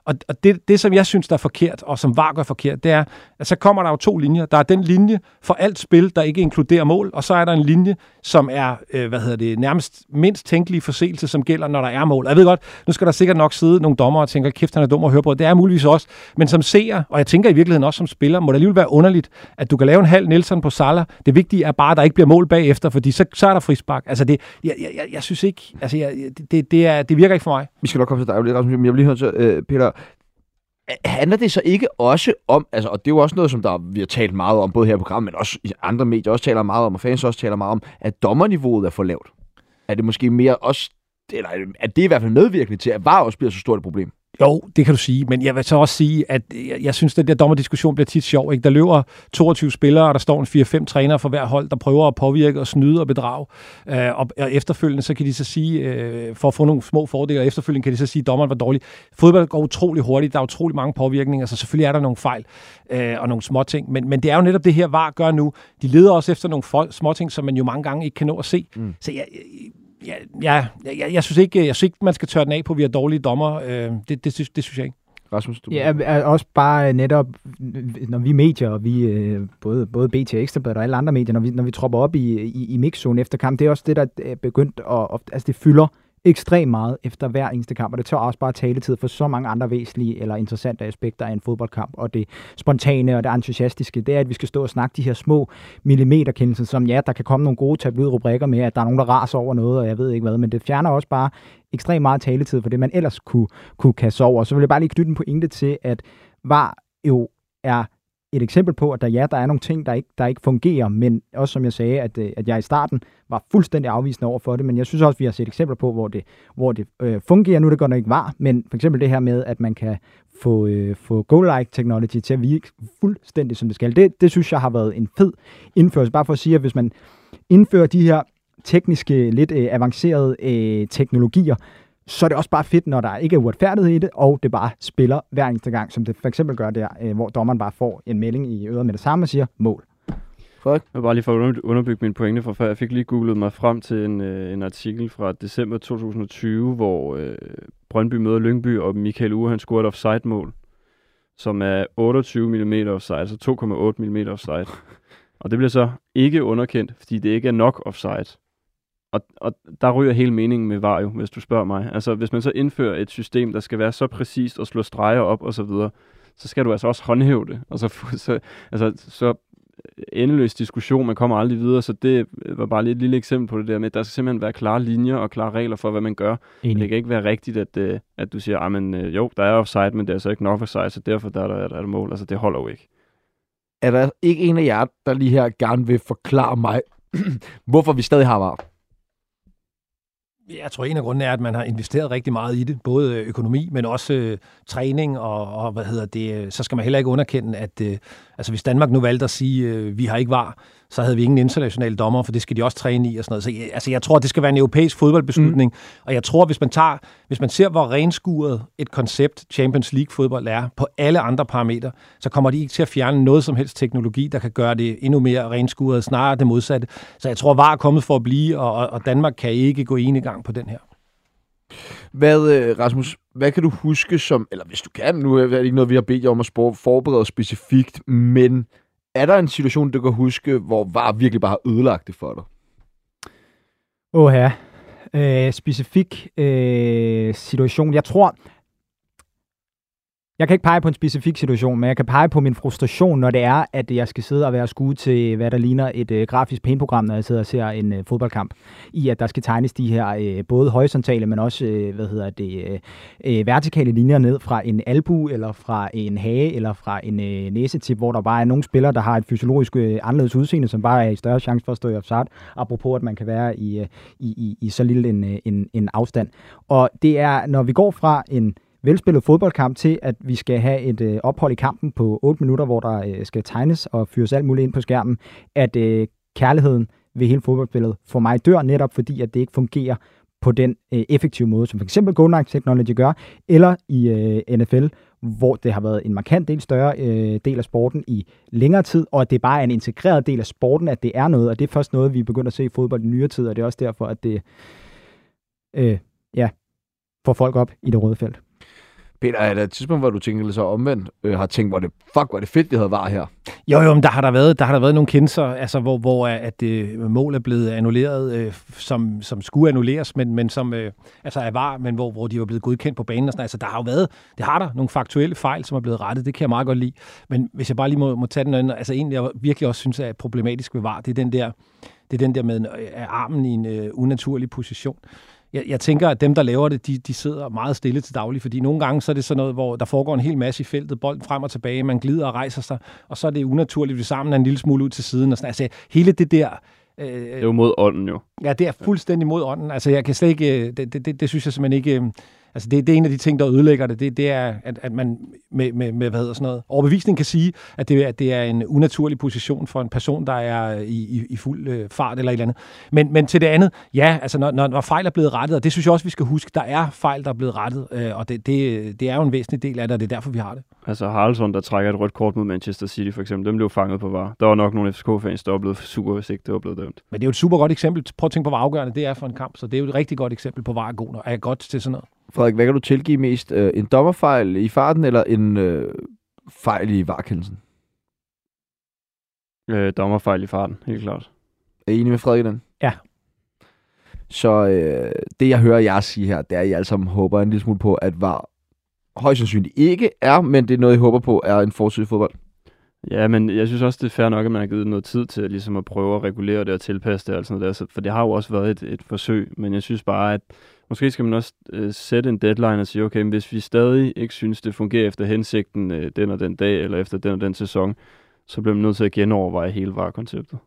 Og, og det, det, som jeg synes, der er forkert, og som var gør forkert, det er, at så kommer der jo to linjer. Der er den linje for alt spil, der ikke inkluderer mål, og så er der en linje, som er, øh, hvad hedder det, nærmest mindst tænkelige forseelse, som gælder, når der er mål. Jeg ved godt, nu skal der sikkert nok sidde nogle dommer og tænke, kæft, han er dum at høre på. Det er muligvis også. Men som seer, og jeg tænker i virkeligheden også som spiller, må det alligevel være underligt, at du kan lave en halv Nelson på Salah. Det vigtige er bare, at der ikke bliver mål bagefter, fordi så, så er der frispark. Altså, det, jeg, jeg, jeg, jeg synes ikke, altså, jeg, det, det, er, det virker ikke for mig. Vi skal nok komme til dig, men jeg vil lige høre til, øh, Peter, handler det så ikke også om, altså, og det er jo også noget, som der, vi har talt meget om, både her på programmet, men også i andre medier også taler meget om, og fans også taler meget om, at dommerniveauet er for lavt? Er det måske mere også, eller er det i hvert fald medvirkende til, at VAR også bliver så stort et problem? Jo, det kan du sige, men jeg vil så også sige, at jeg, jeg synes, at den der dommerdiskussion bliver tit sjov. Ikke? Der løber 22 spillere, og der står en 4-5 trænere for hver hold, der prøver at påvirke og snyde og bedrage. Øh, og, og efterfølgende, så kan de så sige, øh, for at få nogle små fordele, og efterfølgende kan de så sige, at dommeren var dårlig. Fodbold går utrolig hurtigt, der er utrolig mange påvirkninger, så selvfølgelig er der nogle fejl øh, og nogle små ting. Men, men det er jo netop det her, VAR gør nu. De leder også efter nogle små ting, som man jo mange gange ikke kan nå at se. Mm. Så jeg, ja, ja, jeg, jeg, synes ikke, jeg synes ikke, man skal tørre den af på, at vi har dårlige dommer. Øh, det, det, synes, det synes jeg ikke. Rasmus, du Ja, også bare netop, når vi medier, og vi, øh, både, både BT Ekstrabladet og alle andre medier, når vi, når vi tropper op i, i, i mixzone efter kamp, det er også det, der er begyndt at, altså det fylder ekstremt meget efter hver eneste kamp, og det tager også bare taletid for så mange andre væsentlige eller interessante aspekter af en fodboldkamp, og det spontane og det entusiastiske, det er, at vi skal stå og snakke de her små millimeterkendelser, som ja, der kan komme nogle gode tabloidrubrikker med, at der er nogen, der raser over noget, og jeg ved ikke hvad, men det fjerner også bare ekstremt meget taletid for det, man ellers kunne, kunne kaste over. Så vil jeg bare lige knytte en pointe til, at var jo er et eksempel på, at der, ja, der er nogle ting, der ikke, der ikke fungerer, men også som jeg sagde, at, øh, at jeg i starten var fuldstændig afvisende over for det, men jeg synes også, at vi har set eksempler på, hvor det, hvor det øh, fungerer. Nu er det godt nok ikke var, men for eksempel det her med, at man kan få, øh, få Go-like technology til at virke fuldstændig som det skal. Det, det synes jeg har været en fed indførelse, bare for at sige, at hvis man indfører de her tekniske, lidt øh, avancerede øh, teknologier, så er det også bare fedt, når der ikke er uretfærdighed i det, og det bare spiller hver eneste gang, som det for eksempel gør der, øh, hvor dommeren bare får en melding i øret med det samme og siger mål. Frederik? Jeg vil bare lige for at underbygge mine pointe fra før. Jeg fik lige googlet mig frem til en, øh, en artikel fra december 2020, hvor øh, Brøndby møder Lyngby, og Michael Ure han scorede et offside-mål, som er 28 mm offside, altså 2,8 mm offside. og det bliver så ikke underkendt, fordi det ikke er nok offside. Og, og der ryger hele meningen med VAR jo, hvis du spørger mig. Altså, hvis man så indfører et system, der skal være så præcist og slå streger op og så videre, så skal du altså også håndhæve det. Og så, så, altså, så endeløs diskussion, man kommer aldrig videre, så det var bare lige et lille eksempel på det der med, at der skal simpelthen være klare linjer og klare regler for, hvad man gør. Enig. Det kan ikke være rigtigt, at, øh, at du siger, at øh, jo, der er offside, men det er så ikke nok offside, så derfor der er der, der er der mål. Altså, det holder jo ikke. Er der ikke en af jer, der lige her gerne vil forklare mig, hvorfor vi stadig har var? Jeg tror, en af grundene er, at man har investeret rigtig meget i det. Både økonomi, men også øh, træning, og, og hvad hedder det, øh, så skal man heller ikke underkende, at øh, altså, hvis Danmark nu valgte at sige, øh, vi har ikke var, så havde vi ingen internationale dommer, for det skal de også træne i og sådan noget. Så altså, jeg tror, det skal være en europæisk fodboldbeslutning. Mm. Og jeg tror, hvis man, tager, hvis man ser, hvor renskuret et koncept Champions League fodbold er på alle andre parametre, så kommer de ikke til at fjerne noget som helst teknologi, der kan gøre det endnu mere renskuret, snarere det modsatte. Så jeg tror, VAR er kommet for at blive, og, og Danmark kan ikke gå ene gang på den her. Hvad, øh, Rasmus, hvad kan du huske som, eller hvis du kan, nu er det ikke noget, vi har bedt jer om at forberede specifikt, men er der en situation, du kan huske, hvor VAR virkelig bare har ødelagt det for dig? Åh ja. Øh, specifik øh, situation. Jeg tror, jeg kan ikke pege på en specifik situation, men jeg kan pege på min frustration, når det er, at jeg skal sidde og være skue til, hvad der ligner et øh, grafisk pæneprogram, når jeg sidder og ser en øh, fodboldkamp. I at der skal tegnes de her øh, både horisontale, men også øh, hvad hedder det, øh, øh, vertikale linjer ned fra en albu, eller fra en hage, eller fra en øh, næsetip, hvor der bare er nogle spillere, der har et fysiologisk øh, anderledes udseende, som bare er i større chance for at stå i offside, apropos at man kan være i, øh, i, i, i så lille en, øh, en, en afstand. Og det er, når vi går fra en velspillet fodboldkamp til, at vi skal have et øh, ophold i kampen på 8 minutter, hvor der øh, skal tegnes og fyres alt muligt ind på skærmen, at øh, kærligheden ved hele fodboldspillet for mig dør netop, fordi at det ikke fungerer på den øh, effektive måde, som for eksempel Goal Technology gør, eller i øh, NFL, hvor det har været en markant del større øh, del af sporten i længere tid, og at det bare er en integreret del af sporten, at det er noget, og det er først noget, vi begynder at se i fodbold i nyere tid, og det er også derfor, at det øh, ja, får folk op i det røde felt. Peter, er der et tidspunkt, hvor du tænker lidt så omvendt, øh, har tænkt, hvor det, fuck, hvor det fedt, det havde var her? Jo, jo, men der har der været, der har der været nogle kendelser, altså, hvor, hvor at øh, mål er blevet annulleret, øh, som, som skulle annulleres, men, men som øh, altså er var, men hvor, hvor de var blevet godkendt på banen. Og sådan. Altså, der har jo været, det har der nogle faktuelle fejl, som er blevet rettet. Det kan jeg meget godt lide. Men hvis jeg bare lige må, må tage den anden, altså en, jeg virkelig også synes er problematisk ved var, det er den der, det er den der med øh, armen i en øh, unaturlig position jeg, jeg tænker, at dem, der laver det, de, de sidder meget stille til daglig, fordi nogle gange så er det sådan noget, hvor der foregår en hel masse i feltet, bolden frem og tilbage, man glider og rejser sig, og så er det unaturligt, hvis sammen er en lille smule ud til siden. Og sådan. Altså, hele det der... Øh, det er jo mod ånden jo. Ja, det er fuldstændig mod ånden. Altså, jeg kan slet ikke... Øh, det, det, det, det synes jeg simpelthen ikke... Altså det, det er en af de ting, der ødelægger det. Det, det er, at, at man med, med, med, hvad hedder sådan noget, overbevisning kan sige, at det, at det er en unaturlig position for en person, der er i, i, i fuld øh, fart eller et eller andet. Men, men til det andet, ja, altså når, når, når fejl er blevet rettet, og det synes jeg også, vi skal huske, der er fejl, der er blevet rettet, øh, og det, det, det er jo en væsentlig del af det, og det er derfor, vi har det. Altså Haraldsson, der trækker et rødt kort mod Manchester City for eksempel, dem blev fanget på var. Der var nok nogle FCK-fans, der var blevet super, hvis ikke det var blevet dømt. Men det er jo et super godt eksempel. Prøv at tænke på, hvor afgørende det er for en kamp, så det er jo et rigtig godt eksempel på, hvor er god og er godt til sådan noget. Frederik, hvad kan du tilgive mest? Øh, en dommerfejl i farten, eller en øh, fejl i varkendelsen? Øh, dommerfejl i farten, helt klart. Er I enige med Frederik den? Ja. Så øh, det, jeg hører jer sige her, det er, at I alle sammen håber en lille smule på, at var højst sandsynligt ikke er, men det er noget, I håber på, er en forsøg i fodbold. Ja, men jeg synes også, det er fair nok, at man har givet noget tid til ligesom at prøve at regulere det og tilpasse det. Og sådan noget der. For det har jo også været et, et forsøg, men jeg synes bare, at måske skal man også øh, sætte en deadline og sige, okay, men hvis vi stadig ikke synes, det fungerer efter hensigten øh, den og den dag, eller efter den og den sæson, så bliver man nødt til at genoverveje hele varekonceptet.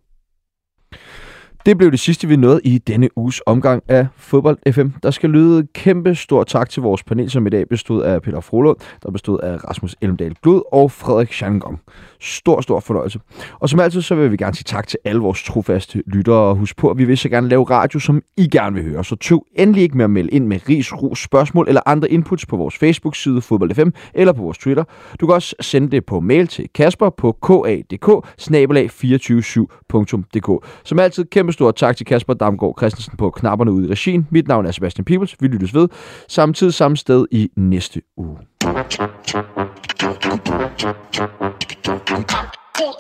Det blev det sidste, vi nåede i denne uges omgang af Fodbold FM. Der skal lyde kæmpe stor tak til vores panel, som i dag bestod af Peter Frolund, der bestod af Rasmus Elmdal Glud og Frederik Schangong. Stor, stor fornøjelse. Og som altid, så vil vi gerne sige tak til alle vores trofaste lyttere, og husk på, at vi vil så gerne lave radio, som I gerne vil høre. Så tøv endelig ikke med at melde ind med ris, ros, spørgsmål eller andre inputs på vores Facebook-side Fodbold FM eller på vores Twitter. Du kan også sende det på mail til Kasper på kadk 247dk Som altid, kæmpe stor tak til Kasper Damgaard Christensen på knapperne ude i regien. Mit navn er Sebastian Pibels. Vi lyttes ved. Samtidig samme sted i næste uge. Pull,